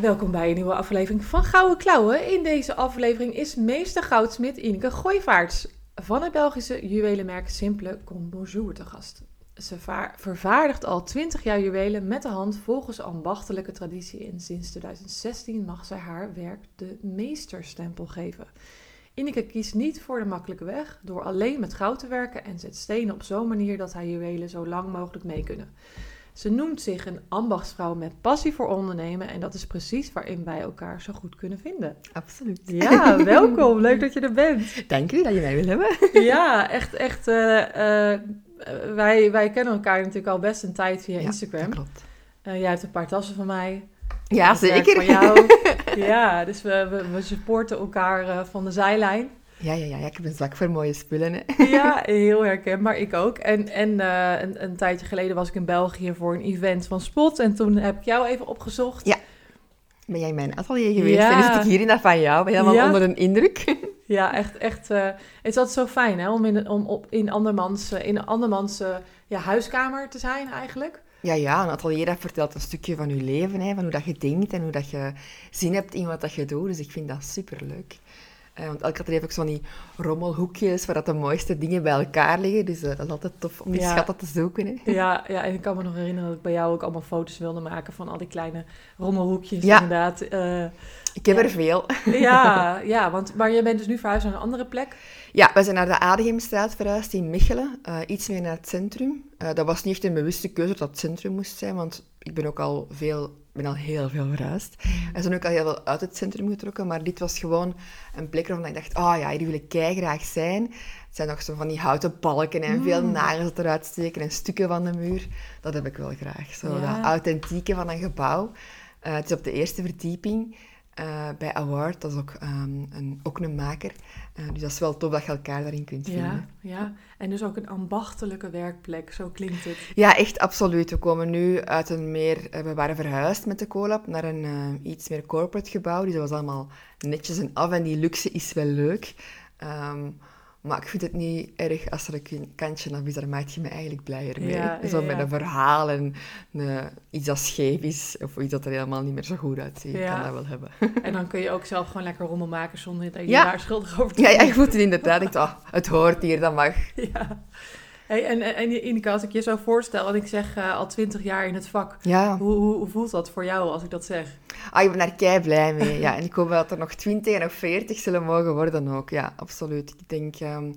Welkom bij een nieuwe aflevering van Gouden Klauwen. In deze aflevering is meester goudsmit Ineke Gooivaarts van het Belgische juwelenmerk Simple Bonjour te gast. Ze vervaardigt al 20 jaar juwelen met de hand volgens ambachtelijke traditie en sinds 2016 mag zij haar werk de meesterstempel geven. Ineke kiest niet voor de makkelijke weg door alleen met goud te werken en zet stenen op zo'n manier dat haar juwelen zo lang mogelijk mee kunnen. Ze noemt zich een ambachtsvrouw met passie voor ondernemen en dat is precies waarin wij elkaar zo goed kunnen vinden. Absoluut. Ja, welkom. Leuk dat je er bent. Dank u dat je mij wil hebben. Ja, echt, echt. Uh, uh, wij, wij kennen elkaar natuurlijk al best een tijd via ja, Instagram. klopt. Uh, jij hebt een paar tassen van mij. Ja, zeker. Van jou. ja, dus we, we, we supporten elkaar van de zijlijn. Ja, ja, ja, ik heb een zwak voor mooie spullen. Hè. Ja, heel herkenbaar. Ik ook. En, en uh, een, een, tijdje geleden was ik in België voor een event van Spot. En toen heb ik jou even opgezocht. Ja. Ben jij in mijn atelier geweest? Ja. En nu zit ik hier in dat van jou. Ben je helemaal Ja. onder een indruk? Ja, echt. echt uh, het is altijd zo fijn hè, om in, om op, in andermans, uh, in andermans uh, ja, huiskamer te zijn eigenlijk. Ja, ja, een atelier dat vertelt een stukje van je leven. Hè, van hoe dat je denkt en hoe dat je zin hebt in wat dat je doet. Dus ik vind dat superleuk. Uh, want elke atelier heeft ook zo van die rommelhoekjes waar dat de mooiste dingen bij elkaar liggen. Dus uh, dat is altijd tof om die Ja. schatten te zoeken. Hè. Ja, ja, en ik kan me nog herinneren dat ik bij jou ook allemaal foto's wilde maken van al die kleine rommelhoekjes Ja. inderdaad. Uh, Ik heb Ja. er veel. ja, ja, want maar je bent dus nu verhuisd naar een andere plek. Ja, we zijn naar de Ademstraat verhuisd in Mechelen. Uh, iets meer naar het centrum. Uh, dat was niet echt een bewuste keuze dat het centrum moest zijn, want ik ben ook al veel, ben al heel veel verhuisd. We zijn ook al heel veel uit het centrum getrokken, maar dit was gewoon een plek waarvan ik dacht, oh ja, hier wil ik graag zijn. Het zijn nog zo van die houten balken en veel Mm. nagels dat eruit steken en stukken van de muur. Dat heb ik wel graag. Zo Ja. dat authentieke van een gebouw. Uh, het is op de eerste verdieping. Uh, bij Award, dat is ook, um, een, ook een maker. Uh, dus dat is wel tof dat je elkaar daarin kunt vinden. Ja, ja, en dus ook een ambachtelijke werkplek, zo klinkt het. Ja, echt absoluut. We komen nu uit een meer... Uh, we waren verhuisd met de collab naar een uh, iets meer corporate gebouw. Dus dat was allemaal netjes en af. En die luxe is wel leuk. Um, maar ik vind het niet erg als er een kantje af is. Daar maak je me eigenlijk blijer mee. Ja, Zo met een verhaal en een, iets dat scheef is. Of iets dat er helemaal niet meer zo goed uitziet. Ik kan dat wel hebben. En dan kun je ook zelf gewoon lekker rommel maken zonder dat je daar schuldig over te Ja, ja, je moet het inderdaad. Ik dacht, oh, het hoort hier, dat mag. Ja. Hey, en, en, Ineke, als ik je zo voorstel, en ik zeg uh, al twintig jaar in het vak, Ja. hoe, hoe, hoe, voelt dat voor jou als ik dat zeg? Ah, ik ben daar kei blij mee. Ja. En ik hoop dat er nog 20 en nog 40 zullen mogen worden ook. Ja, absoluut. Ik denk, um,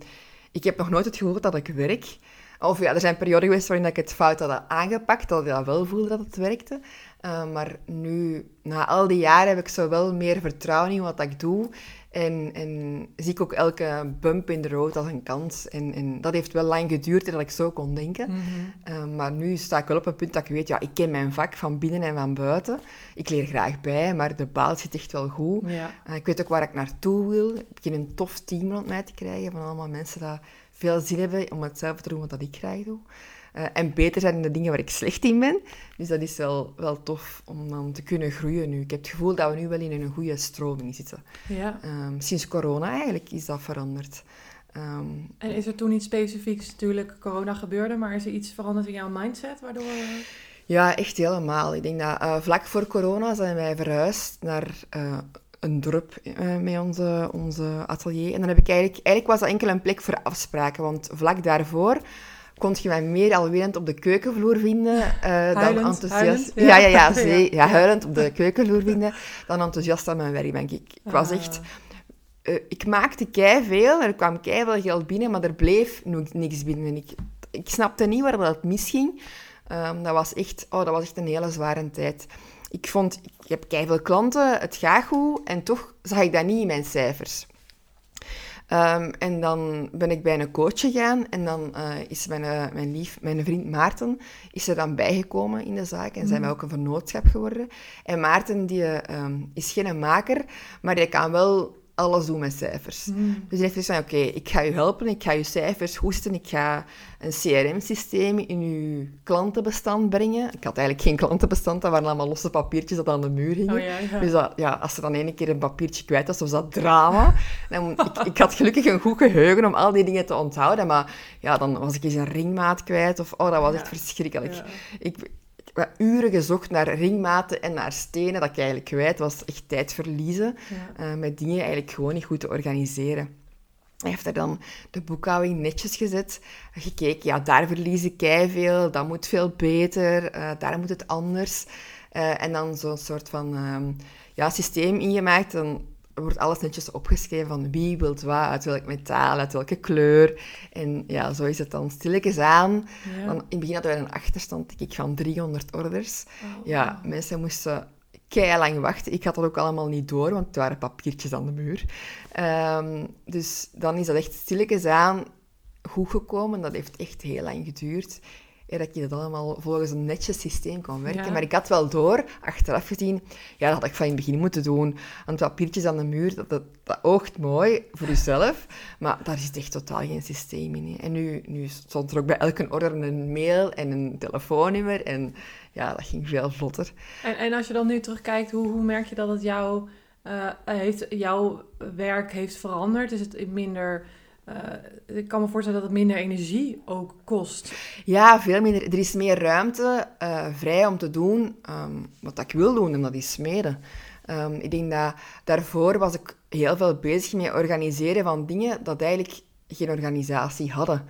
ik heb nog nooit het gevoel dat ik werk. Of ja, er zijn perioden geweest waarin ik het fout had aangepakt, dat ik dat wel voelde dat het werkte. Uh, maar nu, na al die jaren, heb ik zo wel meer vertrouwen in wat ik doe. En, en zie ik ook elke bump in de rood als een kans. En, en dat heeft wel lang geduurd dat ik zo kon denken. Mm -hmm. uh, maar nu sta ik wel op een punt dat ik weet, ja, ik ken mijn vak van binnen en van buiten. Ik leer graag bij, maar de baas zit echt wel goed. Ja. Uh, ik weet ook waar ik naartoe wil. Ik begin een tof team rond mij te krijgen van allemaal mensen die veel zin hebben om hetzelfde te doen wat dat ik graag doe. Uh, en beter zijn in de dingen waar ik slecht in ben. Dus dat is wel, wel tof om dan te kunnen groeien nu. Ik heb het gevoel dat we nu wel in een goede stroming zitten. Ja. Um, sinds corona eigenlijk is dat veranderd. Um, en is er toen iets specifieks, natuurlijk corona gebeurde, maar is er iets veranderd in jouw mindset waardoor... Ja, echt helemaal. Ik denk dat uh, vlak voor corona zijn wij verhuisd naar uh, een dorp uh, met onze, onze atelier. En dan heb ik eigenlijk... Eigenlijk was dat enkel een plek voor afspraken, want vlak daarvoor kon je mij meer alwillend op de keukenvloer vinden uh, huilend, dan enthousiast. Huilend, ja. Ja, ja, ja, zee, ja, ja. huilend op de keukenvloer vinden dan enthousiast aan mijn werkbank. Ik, ik was echt... Uh, ik maakte kei veel, er kwam kei veel geld binnen, maar er bleef niks binnen. En ik, ik snapte niet waar dat misging. Um, dat, was echt, oh, dat was echt een hele zware tijd. Ik vond, ik heb kei veel klanten, het gaat goed, en toch zag ik dat niet in mijn cijfers. Ehm, en dan ben ik bij een coach gegaan en dan uh, is mijn, uh, mijn lief, mijn vriend Maarten, is er dan bijgekomen in de zaak en zijn wij ook een vernootschap geworden. En Maarten die, um, is geen maker, maar die kan wel alles doen met cijfers. Mm. Dus hij heeft gezegd, oké, ik ga je helpen, ik ga je cijfers hoesten, ik ga een CRM-systeem in je klantenbestand brengen. Ik had eigenlijk geen klantenbestand, dat waren allemaal losse papiertjes dat aan de muur hingen. Oh, ja, ja. Dus dat, ja, als er dan één keer een papiertje kwijt was, was dat drama. Dan, ik, ik, had gelukkig een goed geheugen om al die dingen te onthouden, maar ja, dan was ik eens een ringmaat kwijt of oh, dat was echt verschrikkelijk. Ik, heb uren gezocht naar ringmaten en naar stenen dat ik eigenlijk kwijt was. Echt tijd verliezen ja. uh, met dingen eigenlijk gewoon niet goed te organiseren. Hij heeft er dan de boekhouding netjes gezet. Gekeken, ja, daar verlies ik veel, dat moet veel beter, uh, daar moet het anders. Uh, en dan zo'n soort van um, ja, systeem ingemaakt. Dan wordt alles netjes opgeschreven van wie wilt wat, uit welk metaal, uit welke kleur. En ja, zo is het dan stilletjes aan. Dan, in het begin hadden we een achterstand, denk ik, van 300 orders. Oh, ja, mensen moesten lang wachten. Ik had dat ook allemaal niet door, want het waren papiertjes aan de muur. Um, dus dan is dat echt stilletjes aan goed gekomen. Dat heeft echt heel lang geduurd dat je dat allemaal volgens een netjes systeem kon werken. Maar ik had wel door, achteraf gezien, ja, dat had ik van in het begin moeten doen. Want papiertjes aan de muur, dat, dat, dat oogt mooi voor jezelf, maar daar zit echt totaal geen systeem in. En nu, nu stond er ook bij elke order een mail en een telefoonnummer en ja, dat ging veel vlotter. En, en als je dan nu terugkijkt, hoe, hoe merk je dat het jouw, uh, heeft, jouw werk heeft veranderd? Is het minder uh, ik kan me voorstellen dat het minder energie ook kost. Ja, veel minder. Er is meer ruimte uh, vrij om te doen um, wat ik wil doen, en dat is smeden. Um, ik denk dat daarvoor was ik heel veel bezig met organiseren van dingen dat eigenlijk geen organisatie hadden.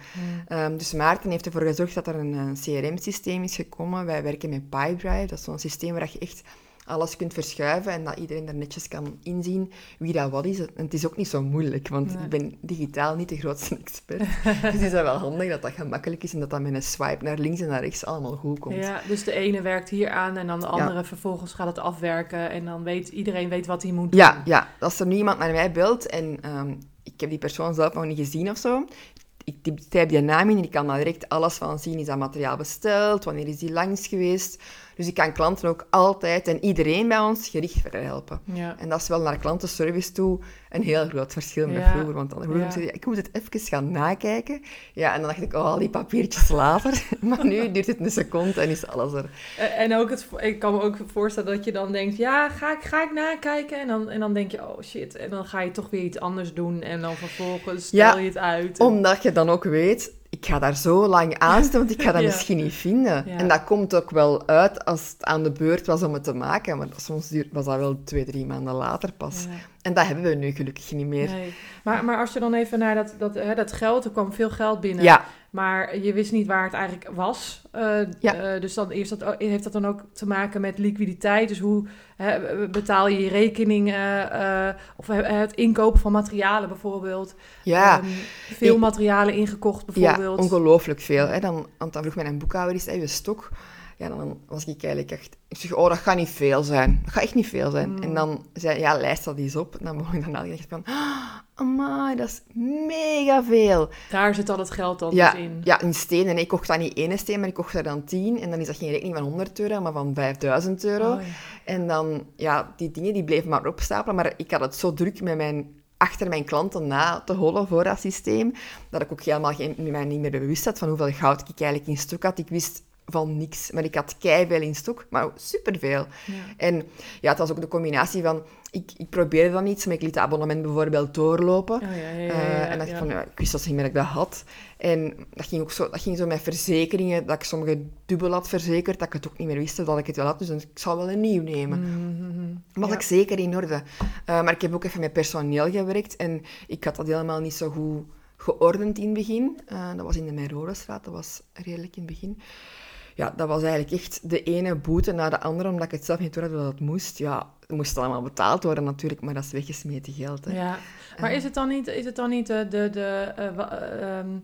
Um, dus Maarten heeft ervoor gezorgd dat er een, een CRM-systeem is gekomen. Wij werken met Pipedrive. Dat is zo'n systeem waar je echt alles kunt verschuiven en dat iedereen er netjes kan inzien wie dat wat is. En het is ook niet zo moeilijk, want ik ben digitaal niet de grootste expert. dus het is wel handig dat dat gemakkelijk is en dat dat met een swipe naar links en naar rechts allemaal goed komt. Ja, dus de ene werkt hier aan en dan de andere vervolgens gaat het afwerken en dan weet iedereen weet wat hij moet doen. Ja, ja. als er nu iemand naar mij belt en um, ik heb die persoon zelf nog niet gezien of zo, ik typ die naam in en ik kan daar direct alles van zien. Is dat materiaal besteld? Wanneer is die langs geweest? Dus ik kan klanten ook altijd en iedereen bij ons gericht verder helpen. Ja. En dat is wel naar klantenservice toe een heel groot verschil met vroeger. Want dan vroeger zei ik moet het even gaan nakijken. Ja, en dan dacht ik, oh, al die papiertjes later. maar nu duurt het een seconde en is alles er. En ook, het, ik kan me ook voorstellen dat je dan denkt, ja, ga ik, ga ik nakijken? En dan, en dan denk je, oh shit. En dan ga je toch weer iets anders doen. En dan vervolgens stel je het uit. Omdat je dan ook weet, ik ga daar zo lang aan zitten, want ik ga dat misschien niet vinden. En dat komt ook wel uit als het aan de beurt was om het te maken. Maar soms was dat wel twee, drie maanden later pas. En dat hebben we nu gelukkig niet meer. Nee. Maar, maar als je dan even naar dat, dat, hè, dat geld, er kwam veel geld binnen. Ja. Maar je wist niet waar het eigenlijk was. Uh, ja. Uh, dus dan eerst dat, heeft dat dan ook te maken met liquiditeit. Dus hoe betaal je je rekeningen? Uh, of het inkopen van materialen bijvoorbeeld. Ja. Um, veel materialen ingekocht bijvoorbeeld. Ja, ongelooflijk veel. Hè. Dan, want dan vroeg mijn boekhouder, is je stok? Ja, dan was ik eigenlijk echt... Ik zeg, oh, dat gaat niet veel zijn. Dat gaat echt niet veel zijn. Mm. En dan zei ja, lijst dat eens op. En dan begon ik dan echt van... Oh, dat is mega veel. Daar zit al het geld dan ja, dus in. Ja, in steen. En ik kocht dan niet één steen, maar ik kocht er dan tien. En dan is dat geen rekening van 100 euro, maar van 5000 euro. Oh, ja. En dan, ja, die dingen die bleven maar opstapelen. Maar ik had het zo druk met mijn achter mijn klanten na te hollen voor dat systeem, dat ik ook helemaal geen, mij niet meer bewust had van hoeveel goud ik eigenlijk in stuk had. Ik wist van niks. Maar ik had keiveel in stok, maar superveel. Ja. En ja, het was ook de combinatie van... Ik, ik probeerde dan iets, maar ik liet het abonnement bijvoorbeeld doorlopen. Oh, ja, ja, uh, en dacht van, ja, ik wist dat niet meer dat ik dat had. En dat ging ook zo, dat ging zo met verzekeringen, dat ik sommige dubbel had verzekerd, dat ik het ook niet meer wist dat ik het wel had. Dus ik zou wel een nieuw nemen. Mm was ik zeker in orde. Uh, maar ik heb ook even met personeel gewerkt en ik had dat helemaal niet zo goed geordend in het begin. Uh, dat was in de Meirodestraat, dat was redelijk in het begin ja, dat was eigenlijk echt de ene boete na de andere, omdat ik het zelf niet door had dat het moest. Ja, het moest allemaal betaald worden natuurlijk, maar dat is weggesmeten geld. Hè. Ja, maar is het dan niet, is het dan niet de... de, de uh, um,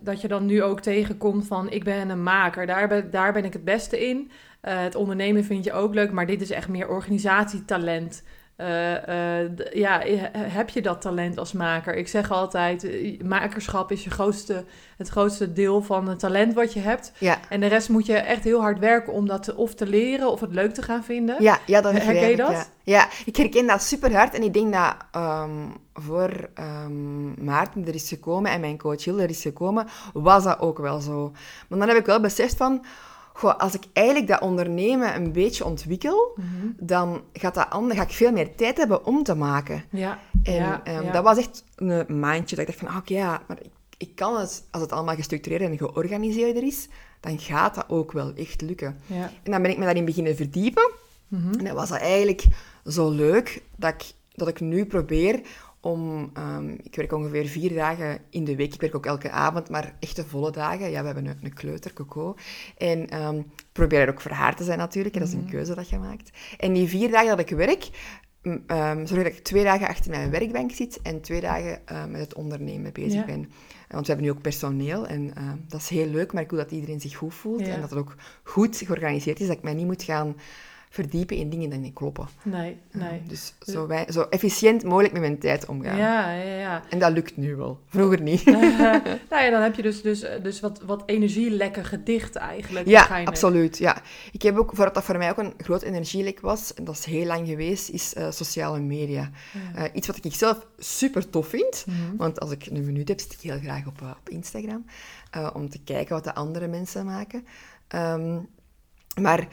dat je dan nu ook tegenkomt van ik ben een maker, daar ben, daar ben ik het beste in. Uh, het ondernemen vind je ook leuk, maar dit is echt meer organisatietalent. Eh, eh, ja, heb je dat talent als maker? Ik zeg altijd, eh, makerschap is je grootste, het grootste deel van het talent wat je hebt. Ja, En de rest moet je echt heel hard werken om dat te, of te leren of het leuk te gaan vinden. ja, ja dat Herken je dat? Ja. ja, ik herken dat super hard. En ik denk dat ehm, voor ehm, Maarten er is gekomen en mijn coach Hilde er is gekomen, was dat ook wel zo. Maar dan heb ik wel beseft van, goh, als ik eigenlijk dat ondernemen een beetje ontwikkel, Mhm. dan gaat dat ander, ga ik veel meer tijd hebben om te maken. Ja, En ja, ehm, ja. dat was echt een mindje dat ik dacht van, ah, oké, ja, maar ik, ik kan het, als het allemaal gestructureerd en georganiseerder is, dan gaat dat ook wel echt lukken. Ja. En dan ben ik me daarin beginnen verdiepen. Mhm. En dan was dat eigenlijk zo leuk dat ik, dat ik nu probeer om... ehm, ik werk ongeveer vier dagen in de week. Ik werk ook elke avond, maar echte volle dagen. Ja, we hebben een, een kleuter, Coco. En ehm, ik probeer er ook voor haar te zijn natuurlijk. En dat is een keuze dat je maakt. En die vier dagen dat ik werk, m, ehm, zorg dat ik twee dagen achter mijn werkbank zit en twee dagen met het ondernemen bezig Ja. ben. Want we hebben nu ook personeel en dat is heel leuk, maar ik wil dat iedereen zich goed voelt Ja. en dat het ook goed georganiseerd is, dat ik mij niet moet gaan verdiepen in dingen die niet kloppen. Nee, nee. Dus zo, wij, zo efficiënt mogelijk met mijn tijd omgaan. Ja, ja, ja. En dat lukt nu wel. Vroeger niet. nou ja, dan heb je dus, dus, dus wat, wat energielekken gedicht eigenlijk. ja, absoluut. Ja. Ik heb ook, voordat dat voor mij ook een groot energielek was, en dat is heel lang geweest, is eh, sociale media. Eh, iets wat ik zelf super tof vind. Mhm. Want als ik een minuut heb, zit ik heel graag op, eh, op Instagram. om te kijken wat de andere mensen maken. Ehm, maar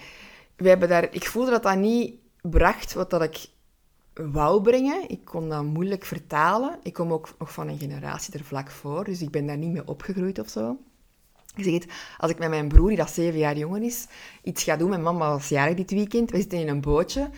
we hebben daar, ik voelde dat dat niet bracht wat dat ik wou brengen. Ik kon dat moeilijk vertalen. Ik kom ook nog van een generatie er vlak voor, dus ik ben daar niet mee opgegroeid of zo. Ik zeg het, als ik met mijn broer, die dat zeven jaar jonger is, iets ga doen, mijn mama was jarig dit weekend, we zitten in een bootje.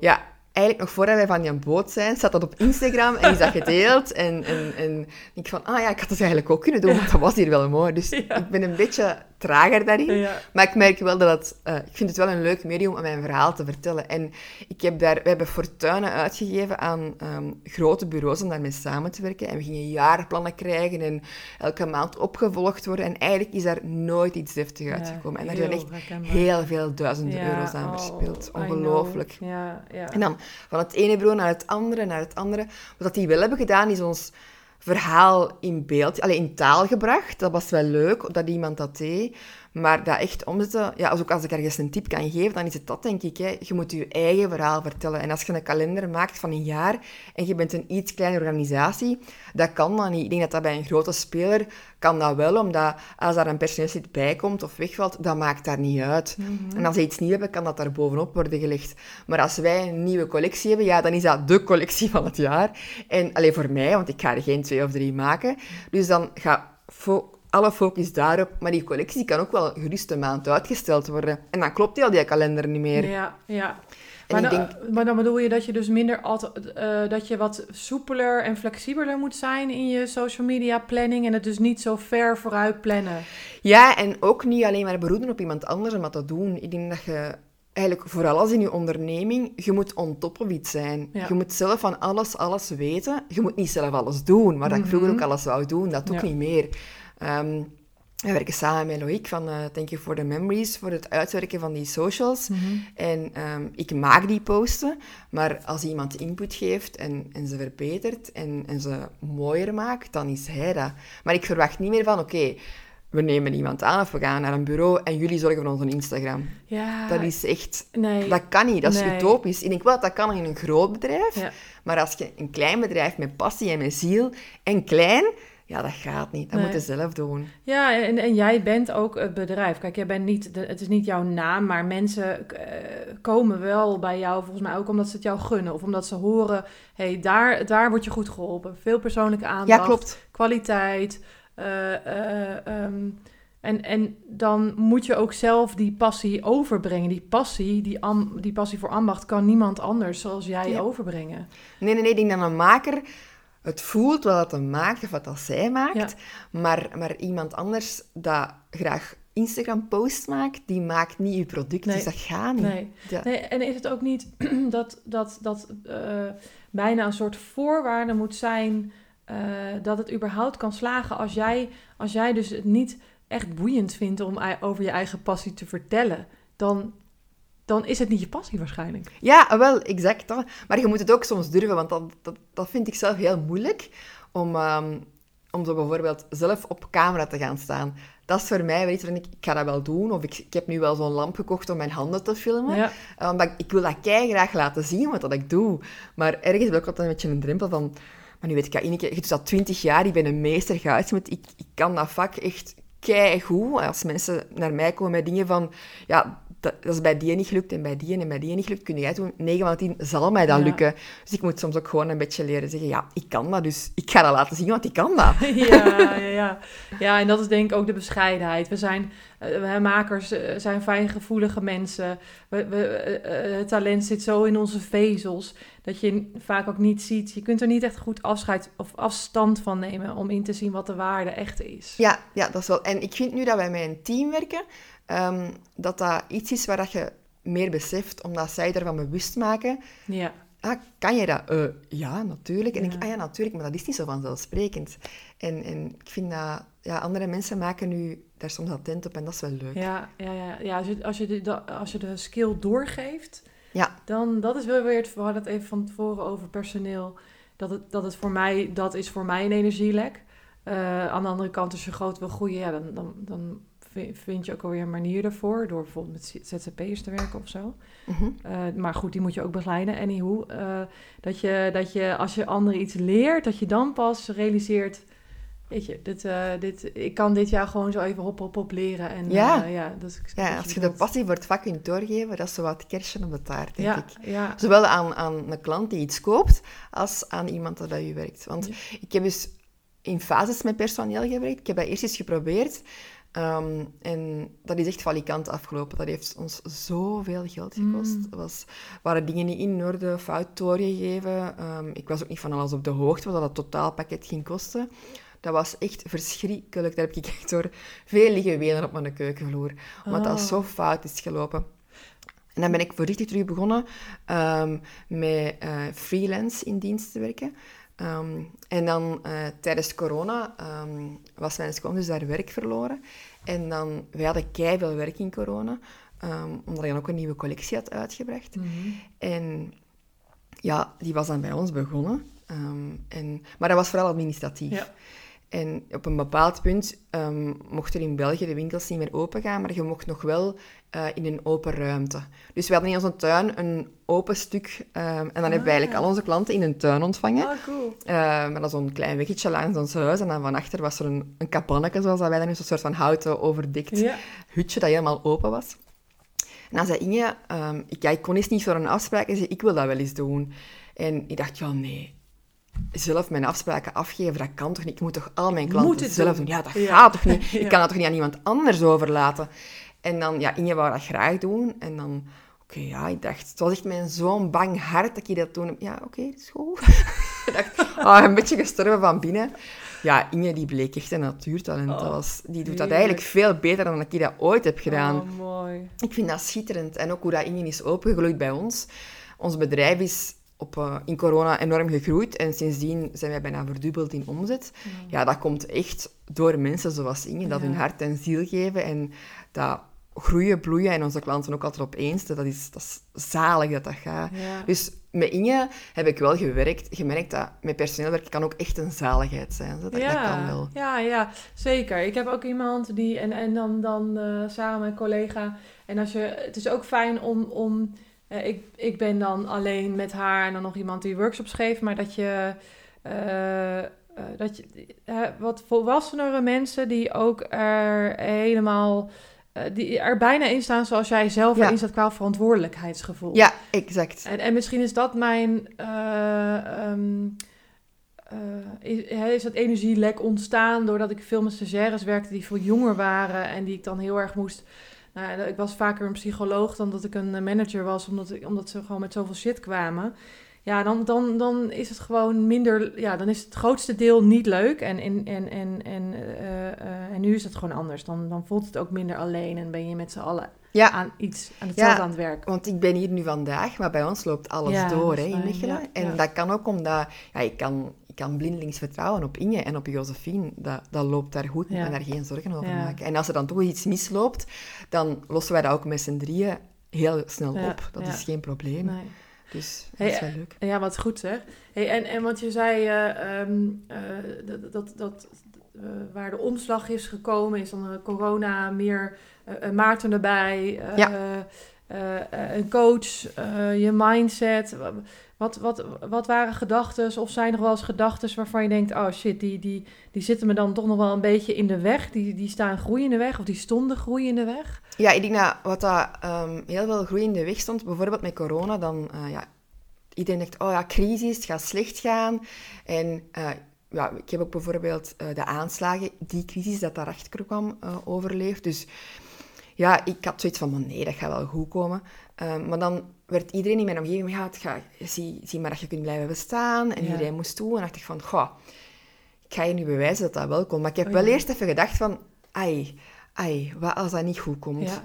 Ja, eigenlijk nog voordat wij van die boot zijn, staat dat op Instagram en is dat gedeeld. En, en, en ik van, ah ja, ik had het eigenlijk ook kunnen doen, want dat was hier wel mooi. Dus Ja. ik ben een beetje trager daarin. Ja. Maar ik merk wel dat het, eh, ik vind het wel een leuk medium om mijn verhaal te vertellen. En ik heb daar, we hebben fortuinen uitgegeven aan ehm, grote bureaus om daarmee samen te werken. En we gingen jaarplannen krijgen en elke maand opgevolgd worden. En eigenlijk is daar nooit iets deftig uitgekomen. En daar zijn heel echt heel veel duizenden euro's aan oh, verspild. Know. Ongelooflijk. Ja, ja. En dan van het ene bureau naar het andere, naar het andere. Wat die wel hebben gedaan, is ons verhaal in beeld, alleen in taal gebracht. Dat was wel leuk, dat iemand dat deed. Maar dat echt omzetten, ja, als, ook als ik ergens een tip kan geven, dan is het dat, denk ik. Hè. Je moet je eigen verhaal vertellen. En als je een kalender maakt van een jaar en je bent een iets kleine organisatie, dat kan dan niet. Ik denk dat dat bij een grote speler kan dat wel, omdat als daar een personeelslid bij komt of wegvalt, dat maakt daar niet uit. En als ze iets nieuws hebben, kan dat daar bovenop worden gelegd. Maar als wij een nieuwe collectie hebben, ja, dan is dat de collectie van het jaar. En alleen voor mij, want ik ga er geen twee of drie maken. Dus dan fo- alle focus daarop. Maar die collectie kan ook wel gerust een maand uitgesteld worden. En dan klopt heel die kalender niet meer. Ja, ja. En Maar, dan, maar dan bedoel je dat je dus minder altijd, eh, dat je wat soepeler en flexibeler moet zijn in je social media planning en het dus niet zo ver vooruit plannen. Ja, en ook niet alleen maar beroepen op iemand anders om dat te doen. Ik denk dat je eigenlijk vooral als in je onderneming, je moet on top of iets zijn. Ja. Je moet zelf van alles, alles weten. Je moet niet zelf alles doen, maar dat ik vroeger ook alles wou doen, dat doe ik Mhm. Ja. niet meer. Ehm, we werken samen met Loïc van eh Thank You for the Memories voor het uitwerken van die socials. En ehm, ik maak die posten, maar als iemand input geeft en, en ze verbetert en, en ze mooier maakt, dan is hij dat. Maar ik verwacht niet meer van, oké, we nemen iemand aan of we gaan naar een bureau en jullie zorgen voor onze Instagram. Ja, Dat is echt... nee. Dat kan niet, dat is Nee. utopisch. Ik denk wel dat dat kan in een groot bedrijf, Ja. maar als je een klein bedrijf met passie en met ziel en klein, ja, dat gaat niet. Dat Nee. moet je zelf doen. Ja, en, en jij bent ook het bedrijf. Kijk, jij bent niet, de- het is niet jouw naam, maar mensen eh, komen wel bij jou volgens mij ook omdat ze het jou gunnen. Of omdat ze horen, hé, hey, daar, daar word je goed geholpen. Veel persoonlijke aandacht, Ja, klopt. kwaliteit. eh, eh, ehm, en, en dan moet je ook zelf die passie overbrengen. Die passie, die, am, die passie voor ambacht kan niemand anders zoals jij Ja. overbrengen. Nee, nee, nee. Ik denk dat een maker het voelt wat hij maakt of wat dat zij maakt. Maar, maar iemand anders dat graag Instagram-posts maakt, die maakt niet je product. Nee. Dus dat gaat niet. Nee. Ja. Nee, en is het ook niet dat, dat, dat eh, bijna een soort voorwaarde moet zijn eh, dat het überhaupt kan slagen als jij, als jij dus het niet echt boeiend vindt om over je eigen passie te vertellen, dan dan is het niet je passie waarschijnlijk. Ja, wel, exact. Maar je moet het ook soms durven, want dat, dat, dat vind ik zelf heel moeilijk. Om, um, om zo bijvoorbeeld zelf op camera te gaan staan. Dat is voor mij wel iets ik, ik ga dat wel doen. Of ik, ik heb nu wel zo'n lamp gekocht om mijn handen te filmen. Ja. Omdat ik, ik wil dat kei graag laten zien, wat dat ik doe. Maar ergens heb ik altijd een beetje een drempel van... Maar nu weet ik, Ineke, je doet dat twintig jaar, ik ben een meester gehuisd. Ik, ik kan dat vak echt keigoed. Als mensen naar mij komen met dingen van... Ja, dat, is bij die niet gelukt en bij die en bij die niet gelukt. Kun jij doen? 9 van 10 zal mij dat lukken. Dus ik moet soms ook gewoon een beetje leren zeggen, ja, ik kan dat, dus ik ga dat laten zien, want ik kan dat. ja, ja, ja. ja, en dat is denk ik ook de bescheidenheid. We zijn, uh, makers uh, zijn fijngevoelige mensen. We, we, uh, het talent zit zo in onze vezels, dat je vaak ook niet ziet. Je kunt er niet echt goed afscheid of afstand van nemen om in te zien wat de waarde echt is. Ja, ja dat is wel. En ik vind nu dat wij met een team werken, Um, dat dat iets is waar dat je meer beseft, omdat zij ervan bewust maken. Ja. Ah, kan je dat? Uh, ja, natuurlijk. En ik, ah ja, natuurlijk, maar dat is niet zo vanzelfsprekend. En, en ik vind dat, ja, andere mensen maken nu daar soms attent op en dat is wel leuk. Ja, ja, ja. ja als, je, als, je de, als je de skill doorgeeft, ja. dan, dat is wel weer, het, we hadden het even van tevoren over personeel, dat het, dat het voor mij, dat is voor mij een energielek. Uh, aan de andere kant, als je groot wil groeien, ja, dan, dan, dan vind je ook alweer een manier daarvoor. Door bijvoorbeeld met ZZP'ers te werken of zo. Mhm. Eh, maar goed, die moet je ook begeleiden. Anyhow, uh, dat, je, dat je als je anderen iets leert, dat je dan pas realiseert... Weet je, dit, uh, dit, ik kan dit jaar gewoon zo even hop, hop, hop leren. En, ja. ja, dus ja, als je de passie voor het vak kunt doorgeven, dat is zo wat kersen op de taart, denk ja, ik. Ja. Zowel aan, aan een klant die iets koopt, als aan iemand dat bij u werkt. Want ik heb dus in fases met personeel gewerkt. Ik heb dat eerst eens geprobeerd. Um, en dat is echt valikant afgelopen. Dat heeft ons zoveel geld gekost. Mm. Er was, waren dingen niet in orde, fout doorgegeven. Um, ik was ook niet van alles op de hoogte wat dat totaalpakket ging kosten. Dat was echt verschrikkelijk. Daar heb ik echt door veel liggen wenen op mijn keukenvloer. Omdat dat oh. zo fout is gelopen. En dan ben ik voorzichtig terug begonnen um, met uh, freelance in dienst te werken. Um, en dan uh, tijdens corona um, was mijn schoon dus daar werk verloren. En dan, wij hadden veel werk in corona, um, omdat ik dan ook een nieuwe collectie had uitgebracht. Mm -hmm. En ja, die was dan bij ons begonnen. en, maar dat was vooral administratief. Ja. En op een bepaald punt mochten er in België de winkels niet meer open gaan, maar je mocht nog wel uh, in een open ruimte. Dus we hadden in onze tuin een open stuk. Um, en dan ah. hebben we eigenlijk al onze klanten in een tuin ontvangen. Ah, cool. Uh, met zo'n klein weggetje langs ons huis. En dan van achter was er een, een kapanneke, zoals wij dan een soort van houten overdekt ja. hutje dat helemaal open was. En dan zei Inge, um, ik, ja, ik kon eens niet voor een afspraak. En zei, ik wil dat wel eens doen. En ik dacht, ja, nee zelf mijn afspraken afgeven, dat kan toch niet? Ik moet toch al mijn klanten zelf doen? Ja, dat gaat toch niet? Ik kan dat toch niet aan iemand anders overlaten? En dan, ja, Inge wou dat graag doen. En dan, oké, okay, ja, ik dacht, het was echt met zo'n bang hart dat je dat toen... Ja, oké, okay, dat is goed. ik dacht, oh, een beetje gestorven van binnen. Ja, Inge die bleek echt een natuurtalent. Oh, dat was, die doet dat eigenlijk veel beter dan ik dat ooit heb gedaan. Oh, mooi. Ik vind dat schitterend. En ook hoe dat Inge is opengegroeid bij ons. Ons bedrijf is op, uh, in corona enorm gegroeid. En sindsdien zijn wij bijna verdubbeld in omzet. Ja, ja dat komt echt door mensen zoals Inge, dat Ja. hun hart en ziel geven. En dat groeien, bloeien en onze klanten ook altijd opeens. Dat is, dat is zalig dat dat gaat. Ja. Dus met Inge heb ik wel gewerkt, gemerkt dat met personeel werken kan ook echt een zaligheid zijn. Dat, dat kan wel. Ja, ja, zeker. Ik heb ook iemand die, en, en dan, dan uh, samen een collega. En als je, het is ook fijn om, om uh, ik, ik ben dan alleen met haar en dan nog iemand die workshops geeft, maar dat je, uh, dat je wat volwassenere mensen die ook er helemaal, die er bijna in staan zoals jij zelf Ja. erin staat qua verantwoordelijkheidsgevoel. Ja, exact. En, en misschien is dat mijn. eh, ehm, eh, is, dat energielek ontstaan doordat ik veel met stagiaires werkte die veel jonger waren en die ik dan heel erg moest. Nou, ik was vaker een psycholoog dan dat ik een eh, manager was, omdat, ik, omdat ze gewoon met zoveel shit kwamen. Ja, dan, dan, dan is het gewoon minder. Ja, dan is het grootste deel niet leuk. En, en, en, en, en, eh, eh, en nu is het gewoon anders. Dan, dan voelt het ook minder alleen en ben je met z'n allen Ja, aan iets, aan hetzelfde Ja. aan het werk. want ik ben hier nu vandaag, maar bij ons loopt alles Ja, door hè, in. Mechelen. En dat kan ook omdat ja, ik, kan, ik kan blindelings vertrouwen op Inge en op Josephine. Dat, dat loopt daar goed, me daar geen zorgen over maken. En als er dan toch iets misloopt, dan lossen wij dat ook met z'n drieën heel snel op. Dat is geen probleem. Nee. Dus dat Hey, is wel leuk. Ja, wat goed zeg. Hey, en, en wat je zei, eh, ehm, eh, dat, dat, dat eh, waar de omslag is gekomen, is dan corona, meer Maarten erbij, Ja. Eh, een coach, eh, je mindset. Wat, wat, wat waren gedachten, of zijn er wel eens gedachten waarvan je denkt, oh shit, die, die, die zitten me dan toch nog wel een beetje in de weg, die, die staan groei in de weg, of die stonden groei in de weg? Ja, ik denk dat wat dat, ehm, heel veel groei in de weg stond, bijvoorbeeld met corona, dan eh, ja, iedereen dacht, oh ja, crisis, het gaat slecht gaan. En ja, ik heb ook bijvoorbeeld de aanslagen, die crisis dat daarachter kwam, overleefd. Dus ja, ik had zoiets van, "Maar nee, dat gaat wel goed komen. Ehm, maar dan werd iedereen in mijn omgeving, ja, gaat, zie, zie maar dat je kunt blijven bestaan. En Ja. iedereen moest toe. En dacht ik van, goh, ik ga je nu bewijzen dat dat wel komt. Maar ik heb Oh, wel eerst even gedacht van, ai, ai, wat als dat niet goed komt? Ja,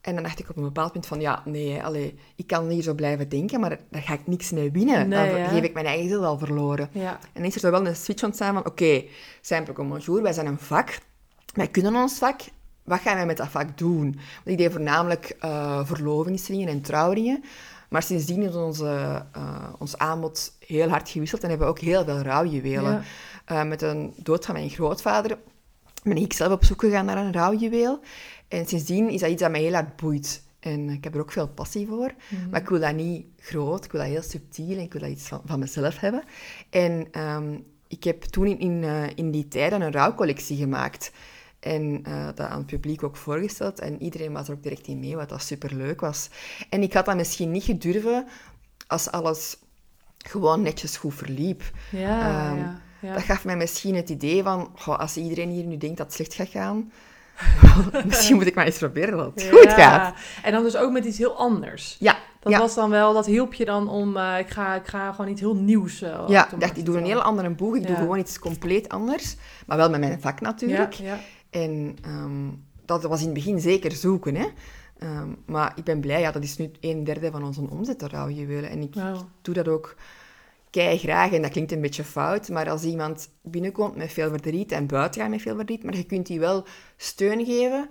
En dan dacht ik op een bepaald punt van, ja, nee, allee, ik kan hier zo blijven denken, maar daar ga ik niks mee winnen. Nee, dan geef ik mijn eigen ziel al verloren. En dan is er zo wel een switch ontstaan van, oké, simple comme bonjour, wij zijn een vak, wij kunnen ons vak, wat gaan wij met dat vak doen? Want ik deed voornamelijk eh verlovingsringen en trouwringen, maar sindsdien is onze, eh, ons aanbod heel hard gewisseld en hebben we ook heel veel rouwjuwelen. Ja. Eh, met een dood van mijn grootvader ben ik zelf op zoek gegaan naar een rouwjuweel. En sindsdien is dat iets dat mij heel hard boeit. En ik heb er ook veel passie voor. Mhm. Maar ik wil dat niet groot, ik wil dat heel subtiel en ik wil dat iets van, van mezelf hebben. En ehm, ik heb toen in, in, in die tijden een rouwcollectie gemaakt. En eh, dat aan het publiek ook voorgesteld. En iedereen was er ook direct in mee, wat dat superleuk was. En ik had dat misschien niet gedurven als alles gewoon netjes goed verliep. ja, Ehm, ja, ja. Dat gaf mij misschien het idee van, goh, als iedereen hier nu denkt dat het slecht gaat gaan, misschien moet ik maar eens proberen dat het goed gaat. En dan dus ook met iets heel anders. Ja, Dat was dan wel, dat hielp je dan om, eh, ik, ga, ik ga gewoon iets heel nieuws. eh, ja, ik dacht, ik doe een heel andere boeg, ik doe gewoon iets compleet anders, maar wel met mijn vak natuurlijk. Ja. En ehm, dat was in het begin zeker zoeken, hè. Ehm, maar ik ben blij, ja, dat is nu een derde van onze omzet, rouwjuwelen. En ik doe dat ook kei graag. En dat klinkt een beetje fout, maar als iemand binnenkomt met veel verdriet en buiten gaat met veel verdriet, maar je kunt die wel steun geven,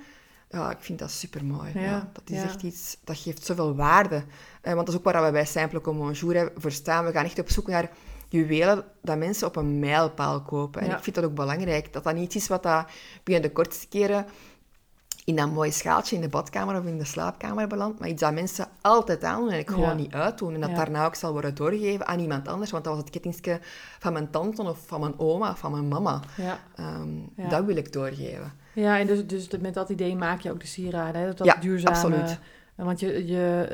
ja, ik vind dat super mooi. Ja, dat is ja. echt iets, dat geeft zoveel waarde. Eh, want dat is ook waar we bij Simple Comme Bonjour voor staan. We gaan echt op zoek naar juwelen dat mensen op een mijlpaal kopen. En Ja. ik vind dat ook belangrijk, dat dat niet iets is wat dat binnen de kortste keren in dat mooie schaaltje in de badkamer of in de slaapkamer belandt, maar iets dat mensen altijd aandoen en ik Ja. gewoon niet uitdoen. En dat Ja. daarna ook zal worden doorgegeven aan iemand anders, want dat was het kettingske van mijn tante of van mijn oma of van mijn mama. Ehm. Dat wil ik doorgeven. ja, en dus, dus met dat idee maak je ook de sieraden. Hè? Dat, dat Ja, duurzame, absoluut. Want je, je,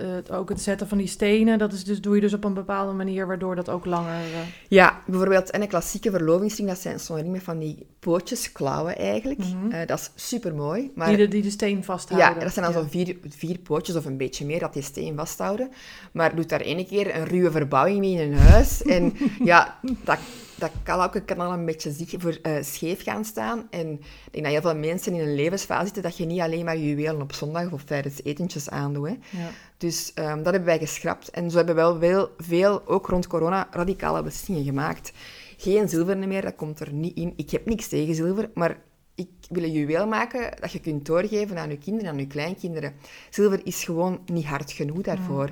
eh, het, ook het zetten van die stenen, dat is dus, doe je dus op een bepaalde manier, waardoor dat ook langer... eh, Ja, bijvoorbeeld en een klassieke verlovingsring, dat zijn zo'n ring met van die pootjes, klauwen eigenlijk. Mhm. Eh, dat is super mooi. Maar die, de, die de steen vasthouden. Ja, dat zijn dan Ja. zo'n vier, vier pootjes of een beetje meer dat die steen vasthouden. Maar doet daar ene keer een ruwe verbouwing mee in een huis. En ja, dat, dat kalauke kan al een beetje zich voor, eh, scheef gaan staan. En ik denk dat heel veel mensen in een levensfase zitten dat je niet alleen maar juwelen op zondag of tijdens etentjes aandoet. Hè. Ja. Dus ehm, dat hebben wij geschrapt. En zo hebben we wel veel, veel, ook rond corona, radicale beslissingen gemaakt. Geen zilver meer, dat komt er niet in. Ik heb niks tegen zilver, maar ik wil een juweel maken dat je kunt doorgeven aan je kinderen, aan je kleinkinderen. Zilver is gewoon niet hard genoeg daarvoor.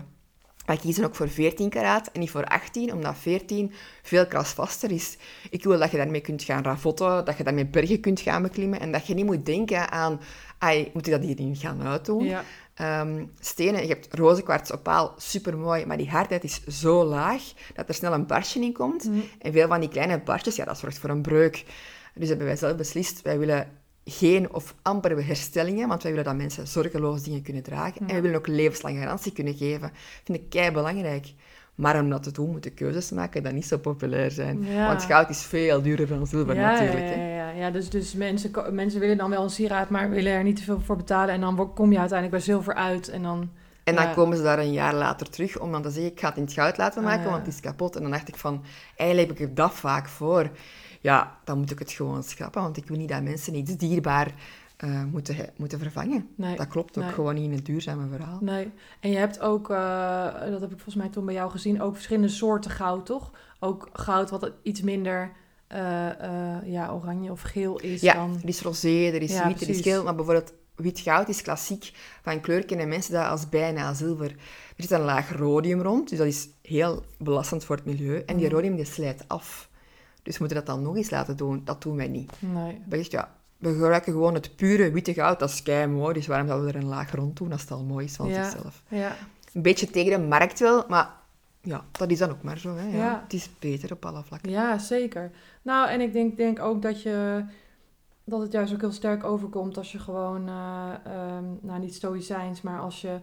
Wij kiezen ook voor 14 karaat en niet voor 18, omdat 14 veel krasvaster is. Ik wil dat je daarmee kunt gaan ravotten, dat je daarmee bergen kunt gaan beklimmen en dat je niet moet denken aan, ai, moet ik dat hierin gaan uitdoen? Ja. Ehm, stenen, je hebt rozenkwarts opaal, supermooi, maar die hardheid is zo laag dat er snel een barstje in komt. Mhm. En veel van die kleine barstjes, ja, dat zorgt voor een breuk. Dus hebben wij zelf beslist, wij willen geen of amper herstellingen, want wij willen dat mensen zorgeloos dingen kunnen dragen. En we willen ook levenslange garantie kunnen geven. vind ik kei belangrijk. Maar om dat te doen, moeten keuzes maken die niet zo populair zijn. Ja. Want goud is veel duurder dan zilver ja, natuurlijk. Ja, hè. ja, ja, ja. dus, dus mensen, mensen willen dan wel een sieraad, maar willen er niet te veel voor betalen. En dan kom je uiteindelijk bij zilver uit. En dan, En dan Ja. komen ze daar een jaar later terug om dan te zeggen, ik ga het in het goud laten Ah, maken, ja. want het is kapot. En dan dacht ik van, eigenlijk heb ik er dat vaak voor. Ja, dan moet ik het gewoon schrappen, want ik wil niet dat mensen iets dierbaar eh, moeten, moeten vervangen. nee, Dat klopt ook Nee. gewoon niet in het duurzame verhaal. nee. En je hebt ook, eh, dat heb ik volgens mij toen bij jou gezien, ook verschillende soorten goud, toch? Ook goud wat iets minder eh, ja, oranje of geel is Ja, dan... er is rosé, er is Ja, wit, er is geel, maar bijvoorbeeld wit goud is klassiek. Van kleur kennen mensen dat als bijna zilver. Er zit een laag rhodium rond, dus dat is heel belastend voor het milieu. En die Mm. rhodium die slijt af. Dus we moeten dat dan nog eens laten doen. Dat doen wij niet. Nee. We zeggen, ja, we gebruiken gewoon het pure witte goud. Dat is kei mooi, dus waarom zouden we er een laag rond doen als het al mooi is van Ja. zichzelf? Ja. Een beetje tegen de markt wel, maar ja, dat is dan ook maar zo. Hè. Ja. Het is beter op alle vlakken. Ja, zeker. Nou, en ik denk, denk ook dat je dat het juist ook heel sterk overkomt als je gewoon, eh, ehm, nou niet stoïcijns, maar als je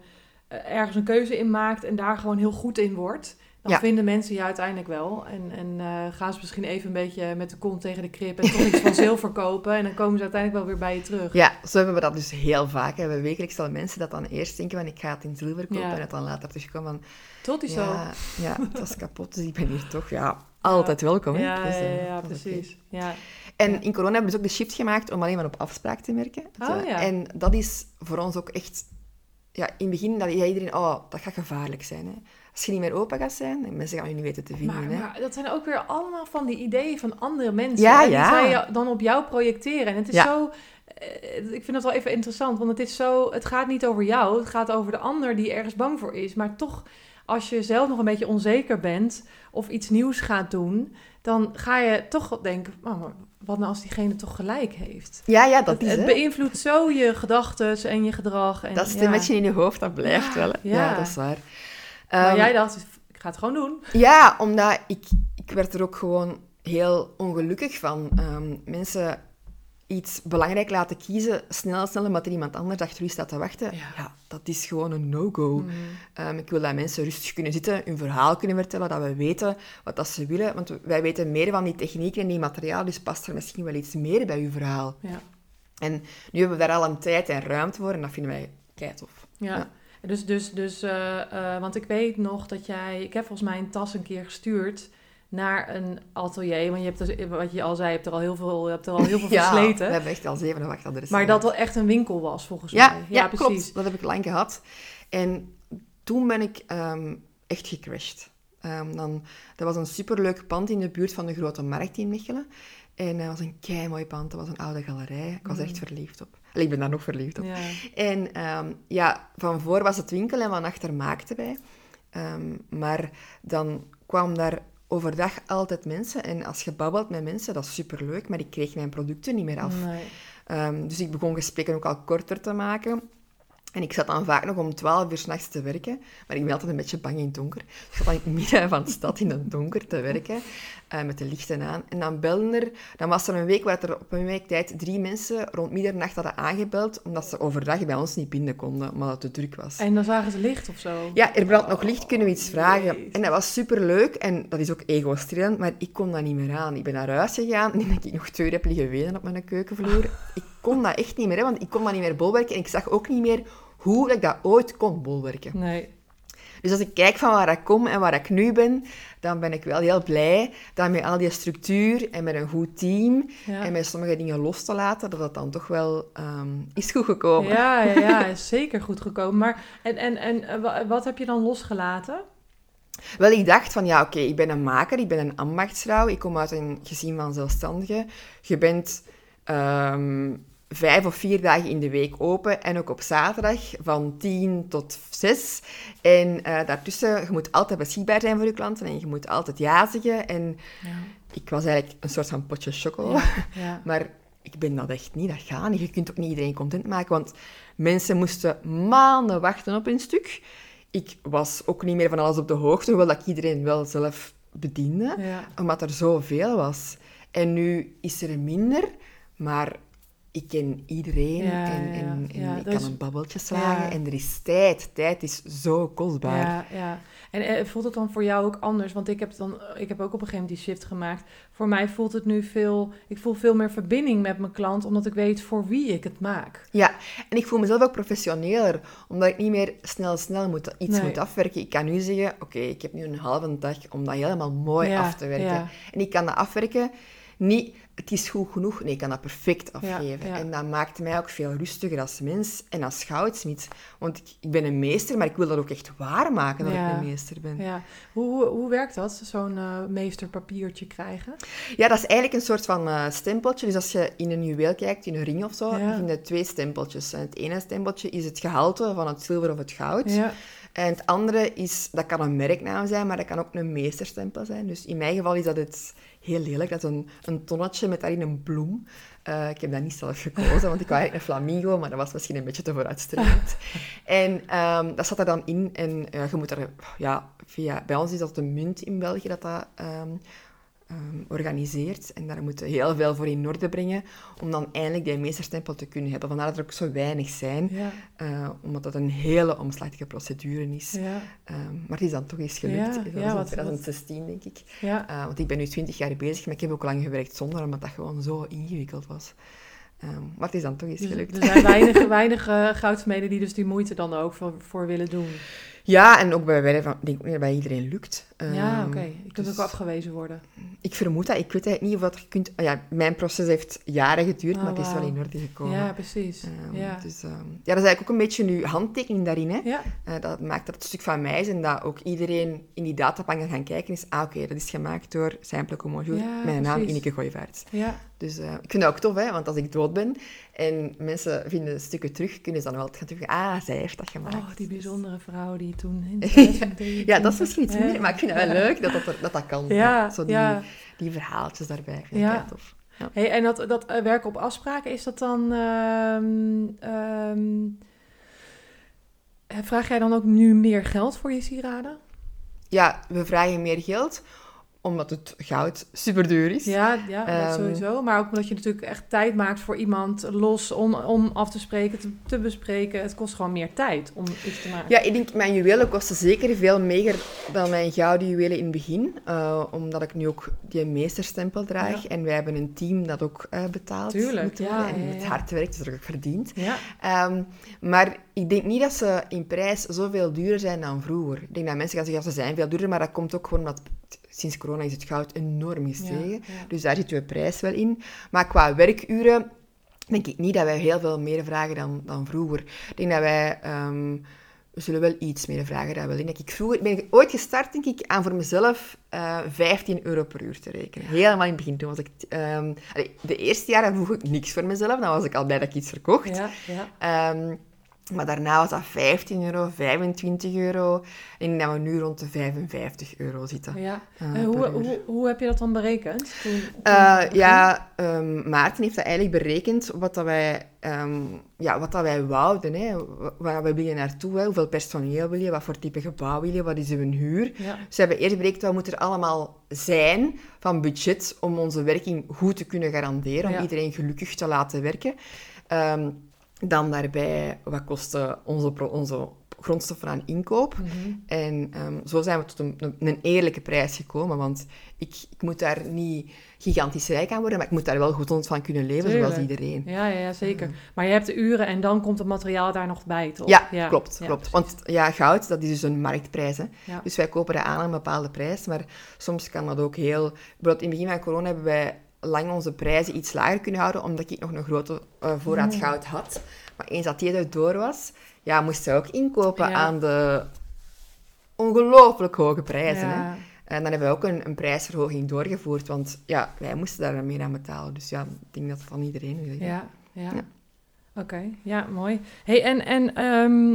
eh, ergens een keuze in maakt en daar gewoon heel goed in wordt, dan Ja. vinden mensen je uiteindelijk wel. En, en eh, gaan ze misschien even een beetje met de kont tegen de krip en toch iets van zilver kopen en dan komen ze uiteindelijk wel weer bij je terug. Ja, zo hebben we dat dus heel vaak. Hè. We wekelijks stellen mensen dat dan eerst denken van ik ga het in zilver kopen Ja. en het dan later terugkomen van Tot die zo. ja, ja, het is kapot, dus ik ben hier toch ja, altijd welkom. Hè. Ja, Dus, ja, eh, ja, dat precies. Ja. En in corona hebben we dus ook de shift gemaakt om alleen maar op afspraak te werken. Oh, ja. En dat is voor ons ook echt... Ja, in het begin dat iedereen... Oh, dat gaat gevaarlijk zijn. Hè. Als je niet meer open gaat zijn, mensen gaan je niet weten te vinden. Maar, hè. maar dat zijn ook weer allemaal van die ideeën van andere mensen. Ja, die ja. zij dan op jou projecteren. En het is zo... eh, Ik vind het wel even interessant, want het is zo... Het gaat niet over jou, het gaat over de ander die ergens bang voor is. Maar toch, als je zelf nog een beetje onzeker bent of iets nieuws gaat doen... dan ga je toch denken, oh, wat nou als diegene toch gelijk heeft? Ja, ja, dat het, is het beïnvloedt zo je gedachten en je gedrag. En, Dat ja. stemmetje in je hoofd, dat blijft Ja, wel. Hè. ja. Ja. dat is waar. Maar Ehm, jij dacht, ik ga het gewoon doen. Ja, omdat ik, ik werd er ook gewoon heel ongelukkig van. Ehm, mensen iets belangrijk laten kiezen, snel, snel, omdat er iemand anders achter u staat te wachten. Ja. Ja, dat is gewoon een no-go. Mhm. Ehm, ik wil dat mensen rustig kunnen zitten, hun verhaal kunnen vertellen, dat we weten wat dat ze willen. Want wij weten meer van die technieken en die materiaal, dus past er misschien wel iets meer bij uw verhaal. Ja. En nu hebben we daar al een tijd en ruimte voor en dat vinden wij keitof. Ja. Ja. Dus, dus, dus eh, eh, want ik weet nog dat jij, ik heb volgens mij een tas een keer gestuurd naar een atelier. Want je hebt, dus, wat je al zei, je hebt er al heel veel, je hebt er al heel veel Ja, versleten. we hebben echt al zeven wachtadressen. Maar dat wel echt een winkel was, volgens Ja, mij. ja, klopt. Dat heb ik lang gehad. En toen ben ik ehm, echt gecrashed. Ehm, dan, dat was een superleuk pand in de buurt van de Grote Markt in Mechelen. En dat was een kei mooi pand. Dat was een oude galerij. Ik was er echt verliefd op. Allee, ik ben daar nog verliefd op. Ja. En ehm, ja, van voor was het winkel en van achter maakten wij. Maar dan kwam daar overdag altijd mensen. En als je babbelt met mensen, dat is superleuk. Maar ik kreeg mijn producten niet meer af. Nee. Ehm, dus ik begon gesprekken ook al korter te maken. En ik zat dan vaak nog om 12 uur s'nachts te werken. Maar ik ben altijd een beetje bang in het donker. Ik zat dan in het midden van de stad in het donker te werken. eh, met de lichten aan. En dan belden er... Dan was er een week waar er op een week tijd drie mensen rond middernacht hadden aangebeld. Omdat ze overdag bij ons niet binnen konden. Omdat het te druk was. En dan zagen ze licht of zo. Ja, er brandt nog licht, kunnen we iets vragen? En dat was superleuk en dat is ook ego-strelend, maar ik kon dat niet meer aan. Ik ben naar huis gegaan en denk ik nog twee uur heb liggen wenen op mijn keukenvloer. Ik kon dat echt niet meer, hè, want ik kon dat niet meer bolwerken en ik zag ook niet meer hoe ik dat ooit kon bolwerken. Nee. Dus als ik kijk van waar ik kom en waar ik nu ben, dan ben ik wel heel blij dat met al die structuur en met een goed team Ja. en met sommige dingen los te laten, dat dat dan toch wel ehm, is goed gekomen. Ja, ja, ja, is zeker goed gekomen. Maar en, en, en eh, wa- wat heb je dan losgelaten? Wel, ik dacht van ja, oké, ik ben een maker, ik ben een ambachtsvrouw, ik kom uit een gezin van zelfstandigen. Je bent ehm, vijf of vier dagen in de week open en ook op zaterdag van tien tot zes. En eh, daartussen, je moet altijd beschikbaar zijn voor je klanten en je moet altijd ja zeggen. En Ja. ik was eigenlijk een soort van potje choco. Ja, ja. Maar ik ben dat echt niet, dat gaat niet. Je kunt ook niet iedereen content maken, want mensen moesten maanden wachten op een stuk. Ik was ook niet meer van alles op de hoogte, hoewel dat ik iedereen wel zelf bediende, omdat er zoveel was. En nu is er minder, maar ik ken iedereen Ja, en, ja, en, ik kan is- een babbeltje slagen. En er is tijd. Tijd is zo kostbaar. Ja, ja. En eh, voelt het dan voor jou ook anders? Want ik heb, dan, ik heb ook op een gegeven moment die shift gemaakt. Voor mij voelt het nu veel... Ik voel veel meer verbinding met mijn klant, omdat ik weet voor wie ik het maak. Ja, en ik voel mezelf ook professioneler, omdat ik niet meer snel, snel moet, iets Nee. moet afwerken. Ik kan nu zeggen, oké, ik heb nu een halve dag om dat helemaal mooi af te werken. En ik kan dat afwerken niet, het is goed genoeg. Nee, ik kan dat perfect afgeven. ja. En dat maakt mij ook veel rustiger als mens en als goudsmid. Want ik, ik ben een meester, maar ik wil dat ook echt waarmaken dat Ja. ik een meester ben. Ja. Hoe, hoe, hoe werkt dat, zo'n eh, meesterpapiertje krijgen? Ja, dat is eigenlijk een soort van eh, stempeltje. Dus als je in een juweel kijkt, in een ring of zo, vind je twee stempeltjes. En het ene stempeltje is het gehalte van het zilver of het goud. Ja. En het andere is, dat kan een merknaam zijn, maar dat kan ook een meesterstempel zijn. Dus in mijn geval is dat het heel lelijk. Dat is een, een tonnetje met daarin een bloem. Eh, ik heb dat niet zelf gekozen, want ik wou eigenlijk een flamingo, maar dat was misschien een beetje te vooruitstrevend. en ehm, dat zat er dan in. En eh, je moet er, ja, via, bij ons is dat een munt in België dat dat ehm, ehm, organiseert. En daar moeten we heel veel voor in orde brengen, om dan eindelijk die meesterstempel te kunnen hebben. Vandaar dat er ook zo weinig zijn. Ja. Eh, omdat dat een hele omslachtige procedure is. Ja. Ehm, maar het is dan toch eens gelukt. Ja, dat was in wat- 2016, denk ik. Ja. Eh, want ik ben nu 20 jaar bezig, maar ik heb ook lang gewerkt zonder, omdat dat gewoon zo ingewikkeld was. Ehm, maar het is dan toch eens Dus gelukt. er zijn weinig, weinig eh, goudsmeden die dus die moeite dan ook voor, voor willen doen. Ja, en ook bij, bij, ik denk dat bij iedereen lukt. ja, Ehm, oké. Je kunt dus ook afgewezen worden. Ik vermoed dat. Ik weet eigenlijk niet of dat je kunt... oh ja, mijn proces heeft jaren geduurd, Oh, maar het is wel in orde gekomen. Ja, precies. Ehm, ja. Dus, ehm, ja, dat is eigenlijk ook een beetje uw handtekening daarin. Hè? ja. Eh, dat maakt dat het een stuk van mij is en dat ook iedereen in die databank kan gaan kijken is, ah oké, dat is gemaakt door Simple Comonjour, Ja, mijn naam. Ineke Gooivaerts. ja. Dus eh, ik vind dat ook tof, hè, want als ik dood ben en mensen vinden stukken terug, kunnen ze dan wel gaan terug, ah, zij heeft dat gemaakt. Oh, die bijzondere vrouw die toen in Ja. 2023... Ja, dat is misschien iets minder, maar ik vind het wel leuk dat dat, dat, dat kan. Ja, Zo die, die verhaaltjes daarbij vind ik Ja. heel tof. Ja. Hey, en dat, dat eh, werken op afspraken, is dat dan... ehm, ehm, eh, vraag jij dan ook nu meer geld voor je sieraden? ja, we vragen meer geld, omdat het goud super duur is. Ja, ja dat Ehm, sowieso. Maar ook omdat je natuurlijk echt tijd maakt voor iemand los om, om af te spreken, te, te bespreken. Het kost gewoon meer tijd om iets te maken. Ja, ik denk, mijn juwelen kosten zeker veel meer dan mijn gouden juwelen in het begin. eh, omdat ik nu ook die meesterstempel draag. Ja. En wij hebben een team dat ook eh, betaalt. Tuurlijk, moet ja, en met ja. hard werkt, dus dat ook verdient. Ja, Ehm, maar ik denk niet dat ze in prijs zoveel duurder zijn dan vroeger. Ik denk dat mensen gaan zeggen, ja, ze zijn veel duurder, maar dat komt ook gewoon omdat sinds corona is het goud enorm gestegen. ja. Dus daar zit uw prijs wel in. Maar qua werkuren denk ik niet dat wij heel veel meer vragen dan, dan vroeger. Ik denk dat wij... ehm, we zullen wel iets meer vragen daar wel in. Dat ik vroeger ben ik ooit gestart, denk ik, aan voor mezelf eh 15 euro per uur te rekenen. Helemaal in het begin. Toen was ik... ehm, allee, de eerste jaren vroeg ik niks voor mezelf. Dan was ik al blij dat ik iets verkocht. ja, ja. Ehm, maar daarna was dat 15 euro, 25 euro. En ik denk dat we nu rond de 55 euro zitten. ja. eh, hoe, hoe, hoe heb je dat dan berekend? Toen, toen Eh, ja, ehm, Maarten heeft dat eigenlijk berekend wat, dat wij, ehm, ja, wat dat wij wouden. Hè. Wa- Waar we willen naartoe, hè. hoeveel personeel wil je, wat voor type gebouw wil je, wat is uw huur. Ja, we hebben eerst berekend wat moet er allemaal zijn van budget om onze werking goed te kunnen garanderen, om Ja. iedereen gelukkig te laten werken. Ehm, dan daarbij, wat kosten onze, onze grondstoffen aan inkoop? Mhm. En ehm, zo zijn we tot een, een, eerlijke prijs gekomen, want ik, ik moet daar niet gigantisch rijk aan worden, maar ik moet daar wel goed van kunnen leven, zoals iedereen. ja, ja, ja, zeker. Maar je hebt de uren en dan komt het materiaal daar nog bij, toch? Ja, klopt, ja, klopt. precies. Want ja, goud, dat is dus een marktprijs. Hè. Ja. Dus wij kopen dat aan aan een bepaalde prijs, maar soms kan dat ook heel... Bijvoorbeeld in het begin van corona hebben wij lang onze prijzen iets lager kunnen houden, omdat ik nog een grote eh, voorraad Mm. goud had. Maar eens dat die er door was, ja, moesten we ook inkopen Ja. aan de ongelooflijk hoge prijzen. Hè. En dan hebben we ook een, een prijsverhoging doorgevoerd, want ja, wij moesten daar meer aan betalen. Dus ja, ik denk dat van iedereen. Ja, ja. Ja. Oké, ja, mooi. Hey, en, en ehm,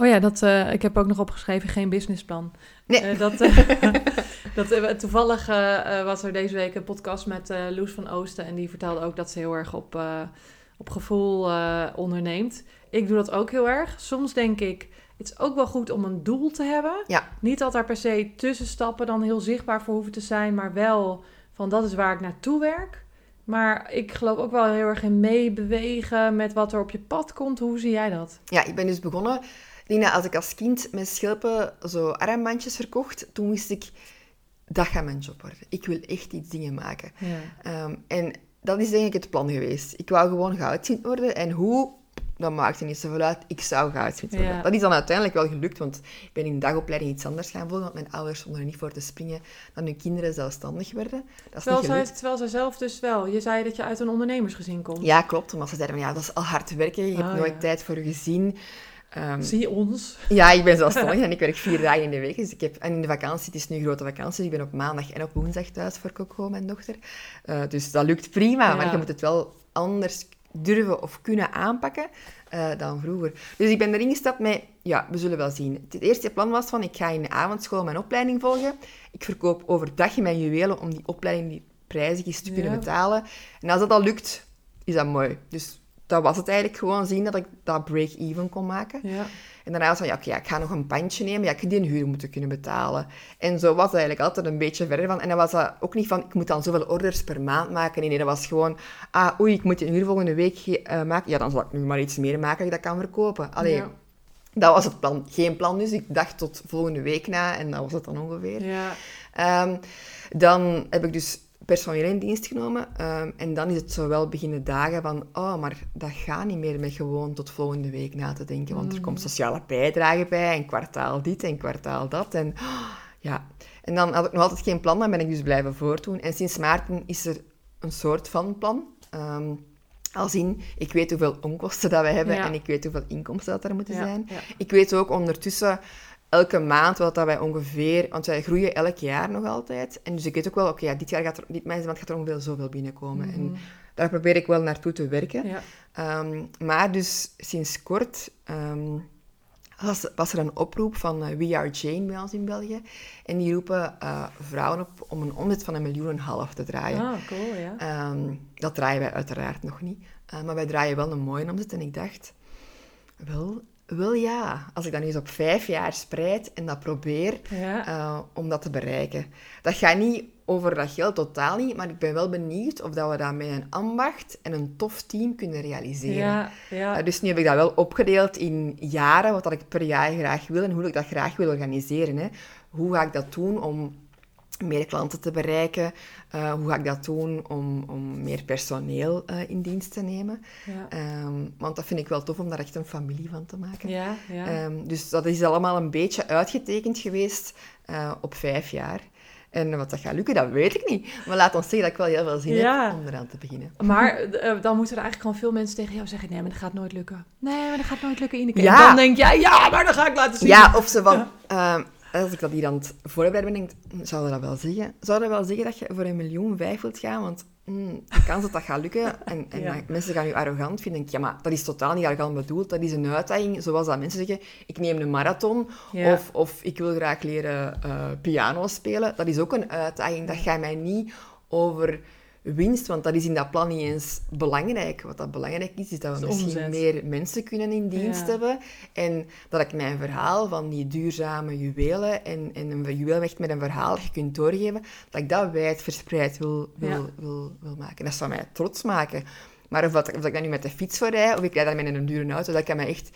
oh ja, dat, eh, ik heb ook nog opgeschreven, geen businessplan. Nee. Eh, dat, dat, eh, toevallig eh, eh, was er deze week een podcast met Loes van Oosten en die vertelde ook dat ze heel erg op, op gevoel onderneemt. Ik doe dat ook heel erg. Soms denk ik, het is ook wel goed om een doel te hebben. Ja. Niet dat daar per se tussenstappen dan heel zichtbaar voor hoeven te zijn, maar wel van dat is waar ik naartoe werk. Maar ik geloof ook wel heel erg in meebewegen met wat er op je pad komt. Hoe zie jij dat? Ja, ik ben dus begonnen. Dat als ik als kind met schelpen zo armbandjes verkocht, toen wist ik, dat gaat mijn job worden. Ik wil echt iets dingen maken. Ja. Ehm, en dat is denk ik het plan geweest. Ik wou gewoon goudsmid worden. En hoe, dat maakte niet zoveel uit. Ik zou goudsmid worden. Ja. Dat is dan uiteindelijk wel gelukt, want ik ben in de dagopleiding iets anders gaan volgen, want mijn ouders stonden er niet voor te springen dat hun kinderen zelfstandig werden. Dat is Terwijl niet zij, gelukt. terwijl zij zelf dus wel. Je zei dat je uit een ondernemersgezin komt. Ja, klopt. Maar ze zeiden ja, dat is al hard werken. Je hebt Oh, nooit ja. tijd voor je gezin. Ehm, Zie ons. ja, ik ben zelfstandig en ik werk vier dagen in de week. Dus ik heb, en in de vakantie, het is nu grote vakantie, dus ik ben op maandag en op woensdag thuis voor Coco, mijn dochter. Eh, dus dat lukt prima, Ja. maar je moet het wel anders durven of kunnen aanpakken eh, dan vroeger. Dus ik ben erin gestapt met, ja, we zullen wel zien. Het eerste plan was van, ik ga in de avondschool mijn opleiding volgen. Ik verkoop overdag mijn juwelen om die opleiding die prijzig is te kunnen Ja. betalen. En als dat al lukt, is dat mooi. Dus dat was het eigenlijk gewoon zien dat ik dat break-even kon maken. Ja. En daarna was van, ja, oké, ja, ik ga nog een pandje nemen. Ja, ik die een huur moeten kunnen betalen. En zo was het eigenlijk altijd een beetje verder van. En dan was dat ook niet van, ik moet dan zoveel orders per maand maken. Nee, nee, dat was gewoon, ah, oei, ik moet die huur volgende week eh, maken. Ja, dan zal ik nu maar iets meer maken dat ik dat kan verkopen. Allee, Ja. dat was het plan. Geen plan dus. Ik dacht tot volgende week na en dat was het dan ongeveer. Ja. Ehm, dan heb ik dus personeel in dienst genomen. ehm, en dan is het zo wel beginnen dagen van... Oh, maar dat gaat niet meer met gewoon tot volgende week na te denken. Want er komt sociale bijdrage bij. En kwartaal dit en kwartaal dat. En oh, ja... En dan had ik nog altijd geen plan. Dan ben ik dus blijven voortdoen. En sinds maart is er een soort van plan. Ehm, als in, ik weet hoeveel onkosten dat we hebben. Ja. En ik weet hoeveel inkomsten dat er moeten Ja, zijn. ja. Ik weet ook ondertussen elke maand wat dat wij ongeveer... Want wij groeien elk jaar nog altijd. En dus ik weet ook wel, oké, ja, dit jaar gaat er, dit maand gaat er ongeveer zoveel binnenkomen. En daar probeer ik wel naartoe te werken. Ja. Ehm, maar dus sinds kort ehm, was, was er een oproep van eh, We Are Jane bij ons in België. En die roepen eh, vrouwen op om een omzet van een miljoen en een half te draaien. Ah, cool, ja. Ehm, dat draaien wij uiteraard nog niet. Eh, maar wij draaien wel een mooie omzet. En ik dacht, wel, wel ja, als ik dat nu eens op vijf jaar spreid en dat probeer Ja. eh, om dat te bereiken. Dat gaat niet over dat geld, totaal niet. Maar ik ben wel benieuwd of dat we dat met een ambacht en een tof team kunnen realiseren. Ja, ja. Eh, dus nu heb ik dat wel opgedeeld in jaren, wat dat ik per jaar graag wil en hoe ik dat graag wil organiseren. Hè. Hoe ga ik dat doen om meer klanten te bereiken? Eh, hoe ga ik dat doen om, om meer personeel eh, in dienst te nemen? ja. Ehm, want dat vind ik wel tof om daar echt een familie van te maken. Ja, ja. Ehm, dus dat is allemaal een beetje uitgetekend geweest eh, op vijf jaar. En wat dat gaat lukken, dat weet ik niet. Maar laat ons zeggen dat ik wel heel veel zin Ja. heb om eraan te beginnen. Maar dan moeten er eigenlijk gewoon veel mensen tegen jou zeggen: nee, maar dat gaat nooit lukken. Nee, maar dat gaat nooit lukken, Ineke. Ja. En dan denk jij: ja, maar dan ga ik laten zien. Ja, of ze van... ehm, als ik dat hier aan het voorbereiden ben, denk ik, zou dat wel zeggen? Zou dat wel zeggen dat je voor een miljoen vijf wilt gaan? Want mm, de kans dat dat gaat lukken en, en Ja. mensen gaan je arrogant vinden, ik, ja, maar dat is totaal niet arrogant bedoeld. Dat is een uitdaging, zoals dat mensen zeggen, ik neem een marathon Ja. of, of ik wil graag leren eh, piano spelen. Dat is ook een uitdaging. Dat gaat mij niet over winst, want dat is in dat plan niet eens belangrijk. Wat dat belangrijk is, is dat we misschien omzet. meer mensen kunnen in dienst Ja. hebben. En dat ik mijn verhaal van die duurzame juwelen en, en een juweel echt met een verhaal je kunt doorgeven, dat ik dat wijdverspreid wil, wil, Ja. wil, wil maken. Dat zou mij trots maken. Maar of, dat, of dat ik dan nu met de fiets voor rij, of ik rijd dan met een dure auto, dat kan mij echt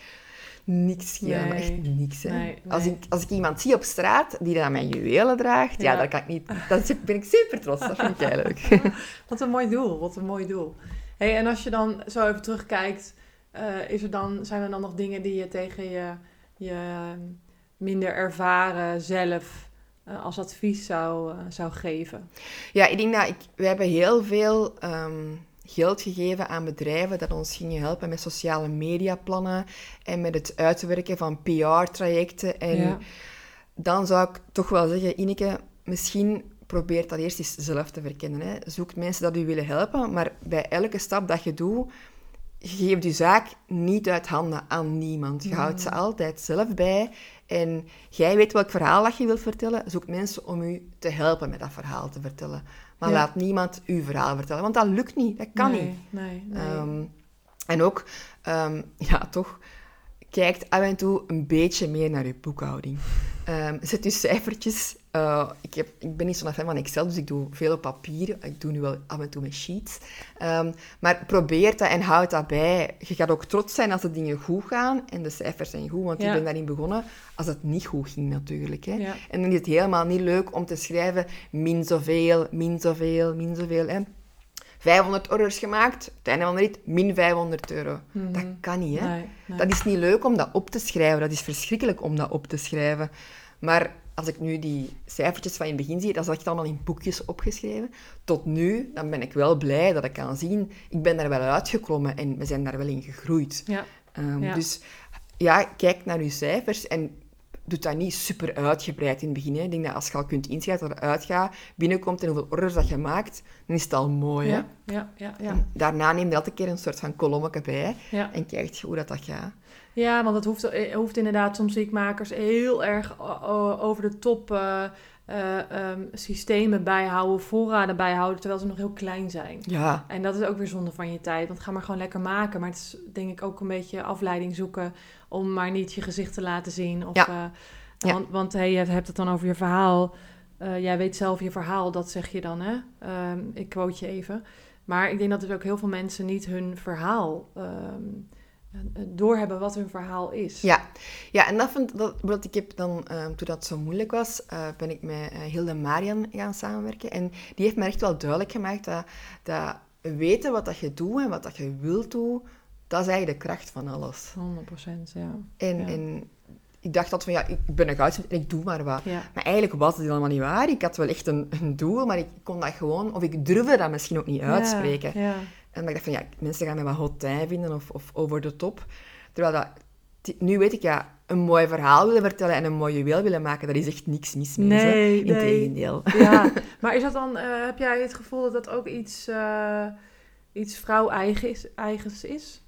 niks maar Nee. Echt niks. Hè. Nee, Als, ik, als ik iemand zie op straat die dan mijn juwelen draagt, ja, Ja. daar kan ik niet... Dan ben ik super trots. Dat vind ik heel leuk. Wat een mooi doel, wat een mooi doel. Hey, en als je dan zo even terugkijkt, eh, is er dan, zijn er dan nog dingen die je tegen je, je minder ervaren zelf eh, als advies zou, eh, zou geven? Ja, ik denk dat ik, we hebben heel veel ehm, geld gegeven aan bedrijven dat ons gingen helpen met sociale mediaplannen en met het uitwerken van PR-trajecten. En Ja. dan zou ik toch wel zeggen, Ineke, misschien probeer dat eerst eens zelf te verkennen. Hè. Zoek mensen dat u willen helpen, maar bij elke stap dat je doet, je geeft je zaak niet uit handen aan niemand. Je houdt ze altijd zelf bij. En jij weet welk verhaal dat je wilt vertellen. Zoek mensen om u te helpen met dat verhaal te vertellen. Maar Ja. laat niemand uw verhaal vertellen, want dat lukt niet. Dat kan nee, niet. Nee, nee. Ehm, en ook, ehm, ja, toch, kijkt af en toe een beetje meer naar je boekhouding. Ehm, zet je cijfertjes. eh, ik, heb, ik ben niet zo'n fan van Excel, dus ik doe veel op papier. Ik doe nu wel af en toe met sheets. Ehm, maar probeer dat en houd dat bij. Je gaat ook trots zijn als de dingen goed gaan en de cijfers zijn goed, want Ja. ik ben daarin begonnen als het niet goed ging natuurlijk. Hè. Ja. En dan is het helemaal niet leuk om te schrijven min zoveel, min zoveel, min zoveel. Hè. 500 orders gemaakt, het einde van de rit min 500 euro. Mhm. Dat kan niet, hè? Nee, nee. Dat is niet leuk om dat op te schrijven. Dat is verschrikkelijk om dat op te schrijven. Maar als ik nu die cijfertjes van in het begin zie, zat ik het allemaal in boekjes opgeschreven. Tot nu, dan ben ik wel blij dat ik kan zien, ik ben daar wel uitgeklommen en we zijn daar wel in gegroeid. Ja, Ehm, Ja. Dus ja, kijk naar je cijfers en doe dat niet super uitgebreid in het begin. Hè. Ik denk dat als je al kunt inschatten wat eruit gaat, binnenkomt en hoeveel orders dat je maakt, dan is het al mooi. Hè? ja, ja, ja, ja. En daarna neem je elke keer een soort van kolommetje bij ja. en kijkt je hoe dat, dat gaat. Ja, want het hoeft, eh, hoeft inderdaad soms ziekmakers heel erg o- over de top eh, eh, ehm, systemen bijhouden, voorraden bijhouden, terwijl ze nog heel klein zijn. Ja, En dat is ook weer zonde van je tijd, want ga maar gewoon lekker maken. Maar het is denk ik ook een beetje afleiding zoeken om maar niet je gezicht te laten zien. Of, Ja. eh, Ja. Want, want hey, je hebt het dan over je verhaal. Eh, jij weet zelf je verhaal, dat zeg je dan, hè? Ehm, ik quote je even. Maar ik denk dat er ook heel veel mensen niet hun verhaal ehm, eh, doorhebben wat hun verhaal is. Ja, ja en dat vind dat, wat ik heb dan, eh, toen dat zo moeilijk was, ben ik met Hilde Marian gaan samenwerken. En die heeft me echt wel duidelijk gemaakt dat, dat weten wat dat je doet en wat dat je wilt doen, dat is eigenlijk de kracht van alles. 100 ja. En, Ja. en ik dacht dat van, ja, ik ben een goudsmid en ik doe maar wat. Ja, Maar eigenlijk was het helemaal niet waar. Ik had wel echt een, een doel, maar ik kon dat gewoon, of ik durfde dat misschien ook niet uitspreken. Ja. En dan dacht ik van, ja, mensen gaan mij wat hotijn vinden of, of over de top. Terwijl dat, nu weet ik, ja, een mooi verhaal willen vertellen en een mooi juweel willen maken, daar is echt niks mis mee. Nee, nee. Integendeel. Ja, maar is dat dan, eh, heb jij het gevoel dat dat ook iets, eh, iets vrouw-eigen is, eigens is?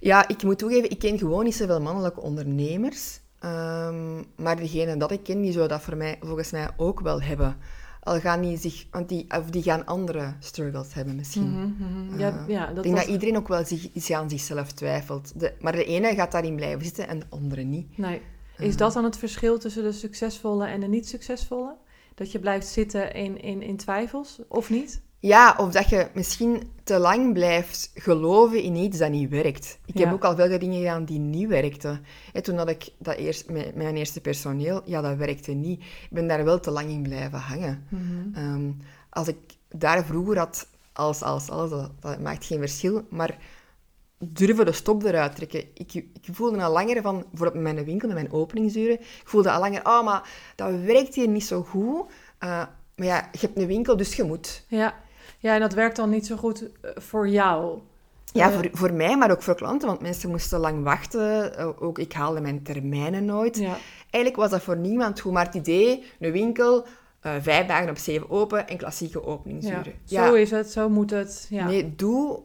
Ja, ik moet toegeven, ik ken gewoon niet zoveel mannelijke ondernemers. Ehm, maar degene dat ik ken, die zou dat voor mij, volgens mij ook wel hebben. Al gaan die zich, want die, of die gaan andere struggles hebben misschien. Mhm, mhm. Ja, Eh, ja, ik dat denk was... dat iedereen ook wel zich, iets aan zichzelf twijfelt. De, maar de ene gaat daarin blijven zitten en de andere niet. Nee. Is dat dan het verschil tussen de succesvolle en de niet succesvolle? Dat je blijft zitten in, in, in twijfels, of niet? Ja, of dat je misschien te lang blijft geloven in iets dat niet werkt. Ik Ja. heb ook al veel dingen gedaan die niet werkten. En toen had ik dat eerst met mijn eerste personeel, ja, dat werkte niet. Ik ben daar wel te lang in blijven hangen. Ehm, als ik daar vroeger had, als, als, als, dat, dat maakt geen verschil, maar durven de stop eruit trekken. Ik, ik voelde al langer van, bijvoorbeeld mijn winkel, met mijn openingsuren, ik voelde al langer, oh, maar dat werkt hier niet zo goed. Eh, maar ja, je hebt een winkel, dus je moet. Ja. Ja, en dat werkt dan niet zo goed eh, voor jou. Ja, Eh, voor, voor mij, maar ook voor klanten, want mensen moesten lang wachten. Eh, Ook ik haalde mijn termijnen nooit. Ja, Eigenlijk was dat voor niemand goed, maar het idee, een winkel, vijf dagen op zeven open en klassieke ja. openingsuren. zo is het, zo moet het. Ja. Nee, doe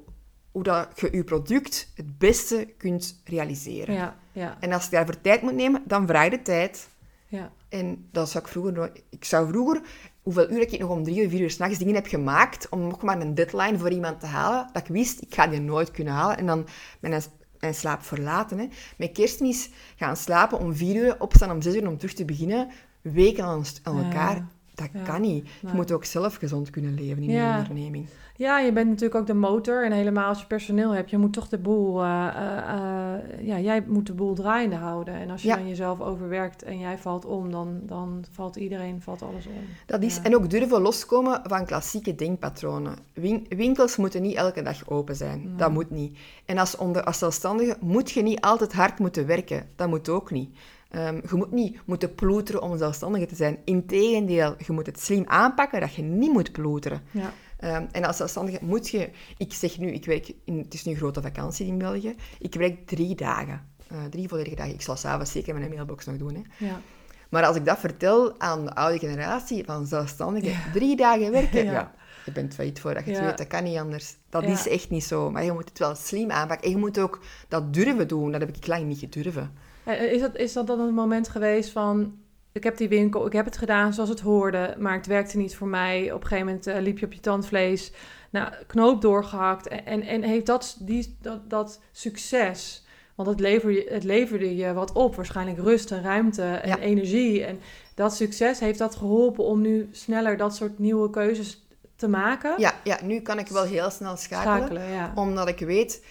hoe dat je je product het beste kunt realiseren. Ja, ja, En als je daarvoor tijd moet nemen, dan vraag je de tijd. ja. En dat zou ik vroeger... nooit- Ik zou vroeger, hoeveel uur ik nog om drie of vier uur s'nachts dingen heb gemaakt, om nog maar een deadline voor iemand te halen, dat ik wist, ik ga die nooit kunnen halen. En dan mijn, mijn slaap verlaten. Hè. Met kerstmis gaan slapen om vier uur, opstaan om zes uur om terug te beginnen, weken aan, aan Ja. Dat Ja. kan niet. Je Nee. moet ook zelf gezond kunnen leven in Ja. een onderneming. Ja, je bent natuurlijk ook de motor. En helemaal als je personeel hebt, je moet toch de boel... eh, eh, eh, ja, jij moet de boel draaiende houden. En als je Ja. dan jezelf overwerkt en jij valt om, dan, dan valt iedereen, valt alles om. Dat is. En ook durven loskomen van klassieke denkpatronen. Win- winkels moeten niet elke dag open zijn. Dat moet niet. En als, onder, als zelfstandige moet je niet altijd hard moeten werken. Dat moet ook niet. Ehm, je moet niet moeten ploeteren om zelfstandige te zijn. Integendeel, je moet het slim aanpakken dat je niet moet ploeteren. Ja, Ehm, en als zelfstandige moet je... Ik zeg nu, ik werk in, het is nu grote vakantie in België. Ik werk drie dagen. Eh, drie volledige dagen. Ik zal s'avonds zeker mijn mailbox nog doen. Hè. ja. Maar als ik dat vertel aan de oude generatie van zelfstandigen, drie dagen werken, Ja. je bent failliet voordat je het weet, dat kan niet anders. Dat is echt niet zo, maar je moet het wel slim aanpakken. En je moet ook dat durven doen, dat heb ik lang niet gedurven. Eh, Is dat, is dat dan een moment geweest van... Ik heb die winkel, ik heb het gedaan zoals het hoorde, maar het werkte niet voor mij. Op een gegeven moment eh, liep je op je tandvlees. Nou, knoop doorgehakt. En, en, heeft dat, die, dat, dat succes... Want het, lever je, het leverde je wat op. Waarschijnlijk rust en ruimte en Ja. energie. En dat succes heeft dat geholpen om nu sneller dat soort nieuwe keuzes te maken. Ja, ja, nu kan ik wel heel snel schakelen, Schakelen, ja. omdat ik weet,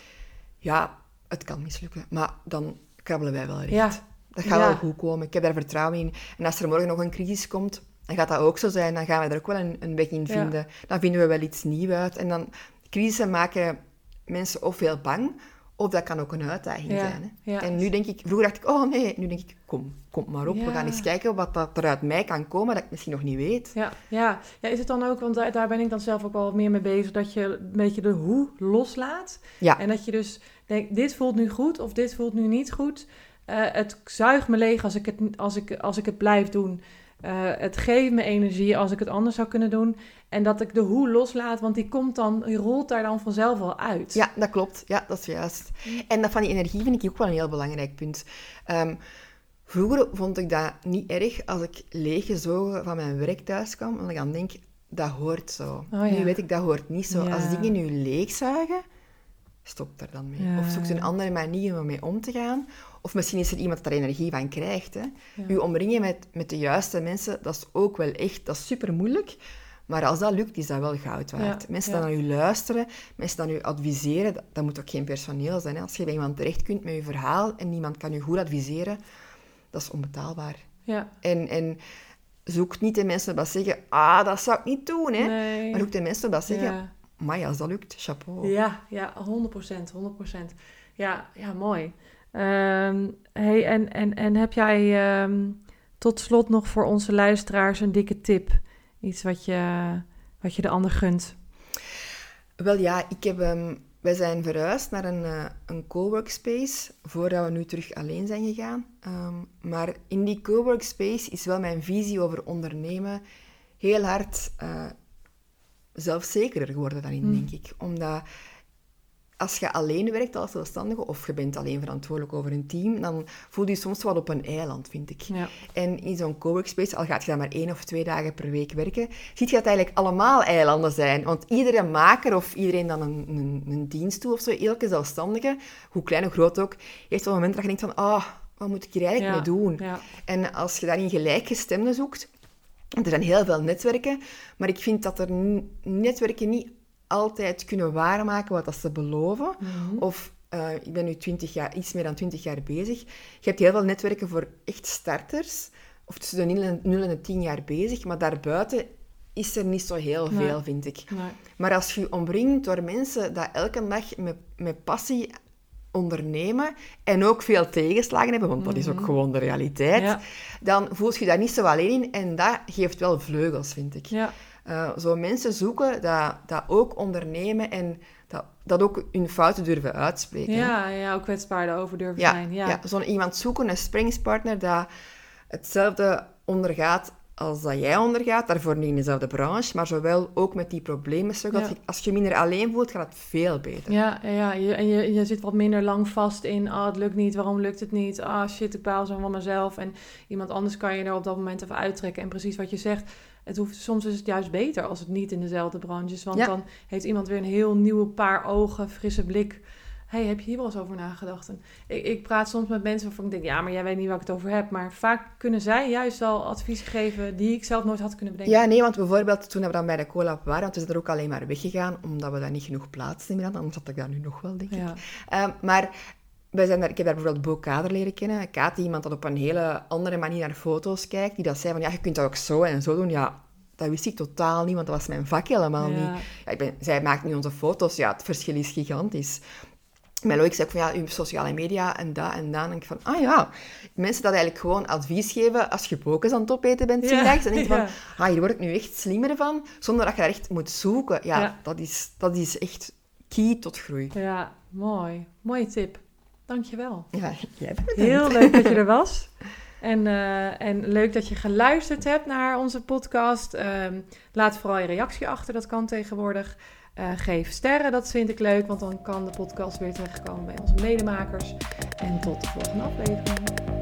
ja, het kan mislukken, maar dan krabbelen wij wel recht. Ja, Dat gaat Ja. wel goed komen. Ik heb daar vertrouwen in. En als er morgen nog een crisis komt, dan gaat dat ook zo zijn. Dan gaan we er ook wel een, een weg in Ja. vinden. Dan vinden we wel iets nieuws uit. En dan, crisissen maken mensen of heel bang, of dat kan ook een uitdaging Ja, zijn. Hè? ja. En nu denk ik, vroeger dacht ik, oh nee, nu denk ik, kom, kom maar op. We gaan eens kijken wat dat er uit mij kan komen, dat ik misschien nog niet weet. Ja, ja. ja, is het dan ook, want daar, daar ben ik dan zelf ook wel meer mee bezig, dat je een beetje de hoe loslaat. Ja. En dat je dus denkt, dit voelt nu goed of dit voelt nu niet goed. Eh, het zuigt me leeg als ik het, als ik, als ik het blijf doen. Eh, het geeft me energie als ik het anders zou kunnen doen. En dat ik de hoe loslaat, want die komt dan, die rolt daar dan vanzelf wel uit. Ja, dat klopt. Ja, dat is juist. En dat van die energie vind ik ook wel een heel belangrijk punt. Ehm, vroeger vond ik dat niet erg als ik leeggezogen van mijn werk thuis kwam. Omdat ik dan denk, dat hoort zo. Oh, ja. Nu weet ik, dat hoort niet zo. Ja. Als dingen nu leegzuigen, stop daar dan mee. Ja. Of zoek een andere manier om mee om te gaan. Of misschien is er iemand dat er energie van krijgt. Hè. Ja. U omringen met, met de juiste mensen, dat is ook wel echt, dat is super moeilijk. Maar als dat lukt, is dat wel goud waard. Ja, Mensen ja. die naar u luisteren, mensen die u adviseren, dat, dat moet ook geen personeel zijn. Hè. Als je bij iemand terecht kunt met je verhaal en niemand kan u goed adviseren, dat is onbetaalbaar. Ja, En, en zoek niet de mensen die zeggen, ah, dat zou ik niet doen. Hè. nee. Maar ook de mensen die zeggen, Ja. maar als dat lukt, chapeau. Ja, ja, 100%, 100%. Ja, ja mooi. Ehm, hey, en, en, en heb jij ehm, tot slot nog voor onze luisteraars een dikke tip? Iets wat je, wat je de ander gunt? Wel ja, ik heb, ehm, wij zijn verhuisd naar een, eh, een coworkspace voordat we nu terug alleen zijn gegaan. Maar in die coworkspace is wel mijn visie over ondernemen heel hard eh, zelfzekerder geworden daarin, Hmm. denk ik. Omdat als je alleen werkt als zelfstandige of je bent alleen verantwoordelijk over een team, dan voel je je soms wel op een eiland, vind ik. Ja, En in zo'n coworkspace, al gaat je dan maar één of twee dagen per week werken, zie je dat eigenlijk allemaal eilanden zijn. Want iedere maker of iedereen dan een, een, een dienst doet of zo, elke zelfstandige, hoe klein of groot ook, heeft op een moment dat je denkt van, ah, wat moet ik hier eigenlijk Ja, mee doen? ja, En als je daarin gelijkgestemden zoekt, er zijn heel veel netwerken, maar ik vind dat er netwerken niet altijd kunnen waarmaken wat dat ze beloven. Mhm. Of eh, ik ben nu 20 jaar, iets meer dan 20 jaar bezig. Je hebt heel veel netwerken voor echt starters, of tussen de 0 en, 0 en de 10 jaar bezig, maar daarbuiten is er niet zo heel Nee. veel, vind ik. nee. Maar als je je omringt door mensen die elke dag met, met passie ondernemen en ook veel tegenslagen hebben, want dat is ook gewoon de realiteit, Ja. dan voel je je daar niet zo alleen in en dat geeft wel vleugels, vind ik. Ja, Eh, zo mensen zoeken dat, dat ook ondernemen en dat, dat ook hun fouten durven uitspreken. hè. ja, ja, ook kwetsbaar daarover durven ja, zijn. ja. Ja, zo'n iemand zoeken, een springspartner, dat hetzelfde ondergaat als dat jij ondergaat, daarvoor niet in dezelfde branche, maar zowel ook met die problemen struggelt. Ja. Als je je minder alleen voelt, gaat het veel beter. Ja, ja. Je, en je, je zit wat minder lang vast in, ah, het lukt niet, waarom lukt het niet? Ah, shit, ik baal zo van mezelf. En iemand anders kan je er op dat moment even uittrekken. En precies wat je zegt, het hoeft, soms is het juist beter als het niet in dezelfde branche is. Want Ja. dan heeft iemand weer een heel nieuwe paar ogen, frisse blik. hey, heb je hier wel eens over nagedacht? En ik, ik praat soms met mensen waarvan ik denk, ja, maar jij weet niet waar ik het over heb. Maar vaak kunnen zij juist wel advies geven die ik zelf nooit had kunnen bedenken. Ja, nee, want bijvoorbeeld toen we dan bij de cola waren, want we zijn er ook alleen maar weggegaan, omdat we daar niet genoeg plaats hadden, anders had ik daar nu nog wel, denk ik. Ja. Ehm, maar wij zijn daar, ik heb daar bijvoorbeeld Bo Kader leren kennen. Kaat, iemand dat op een hele andere manier naar foto's kijkt, die dat zei van, ja, je kunt dat ook zo en zo doen. Ja, dat wist ik totaal niet, want dat was mijn vak helemaal Ja. niet. Ja, ik ben, zij maakt nu onze foto's, ja, het verschil is gigantisch. Mijn Loïc zei ook van, ja, uw sociale media en dat en dat. En ik van, ah ja, mensen dat eigenlijk gewoon advies geven als je pokers aan het opeten bent, Ja. En denk je ja. van, ah, hier word ik nu echt slimmer van, zonder dat je daar echt moet zoeken. Ja, Ja. Dat, is, dat is echt key tot groei. ja, mooi. Mooie tip. Dankjewel. Ja, jij bent Heel leuk dat je er was. En, eh, en leuk dat je geluisterd hebt naar onze podcast. Ehm, laat vooral je reactie achter, dat kan tegenwoordig. Eh, geef sterren, dat vind ik leuk, want dan kan de podcast weer terechtkomen bij onze medemakers. En tot de volgende aflevering.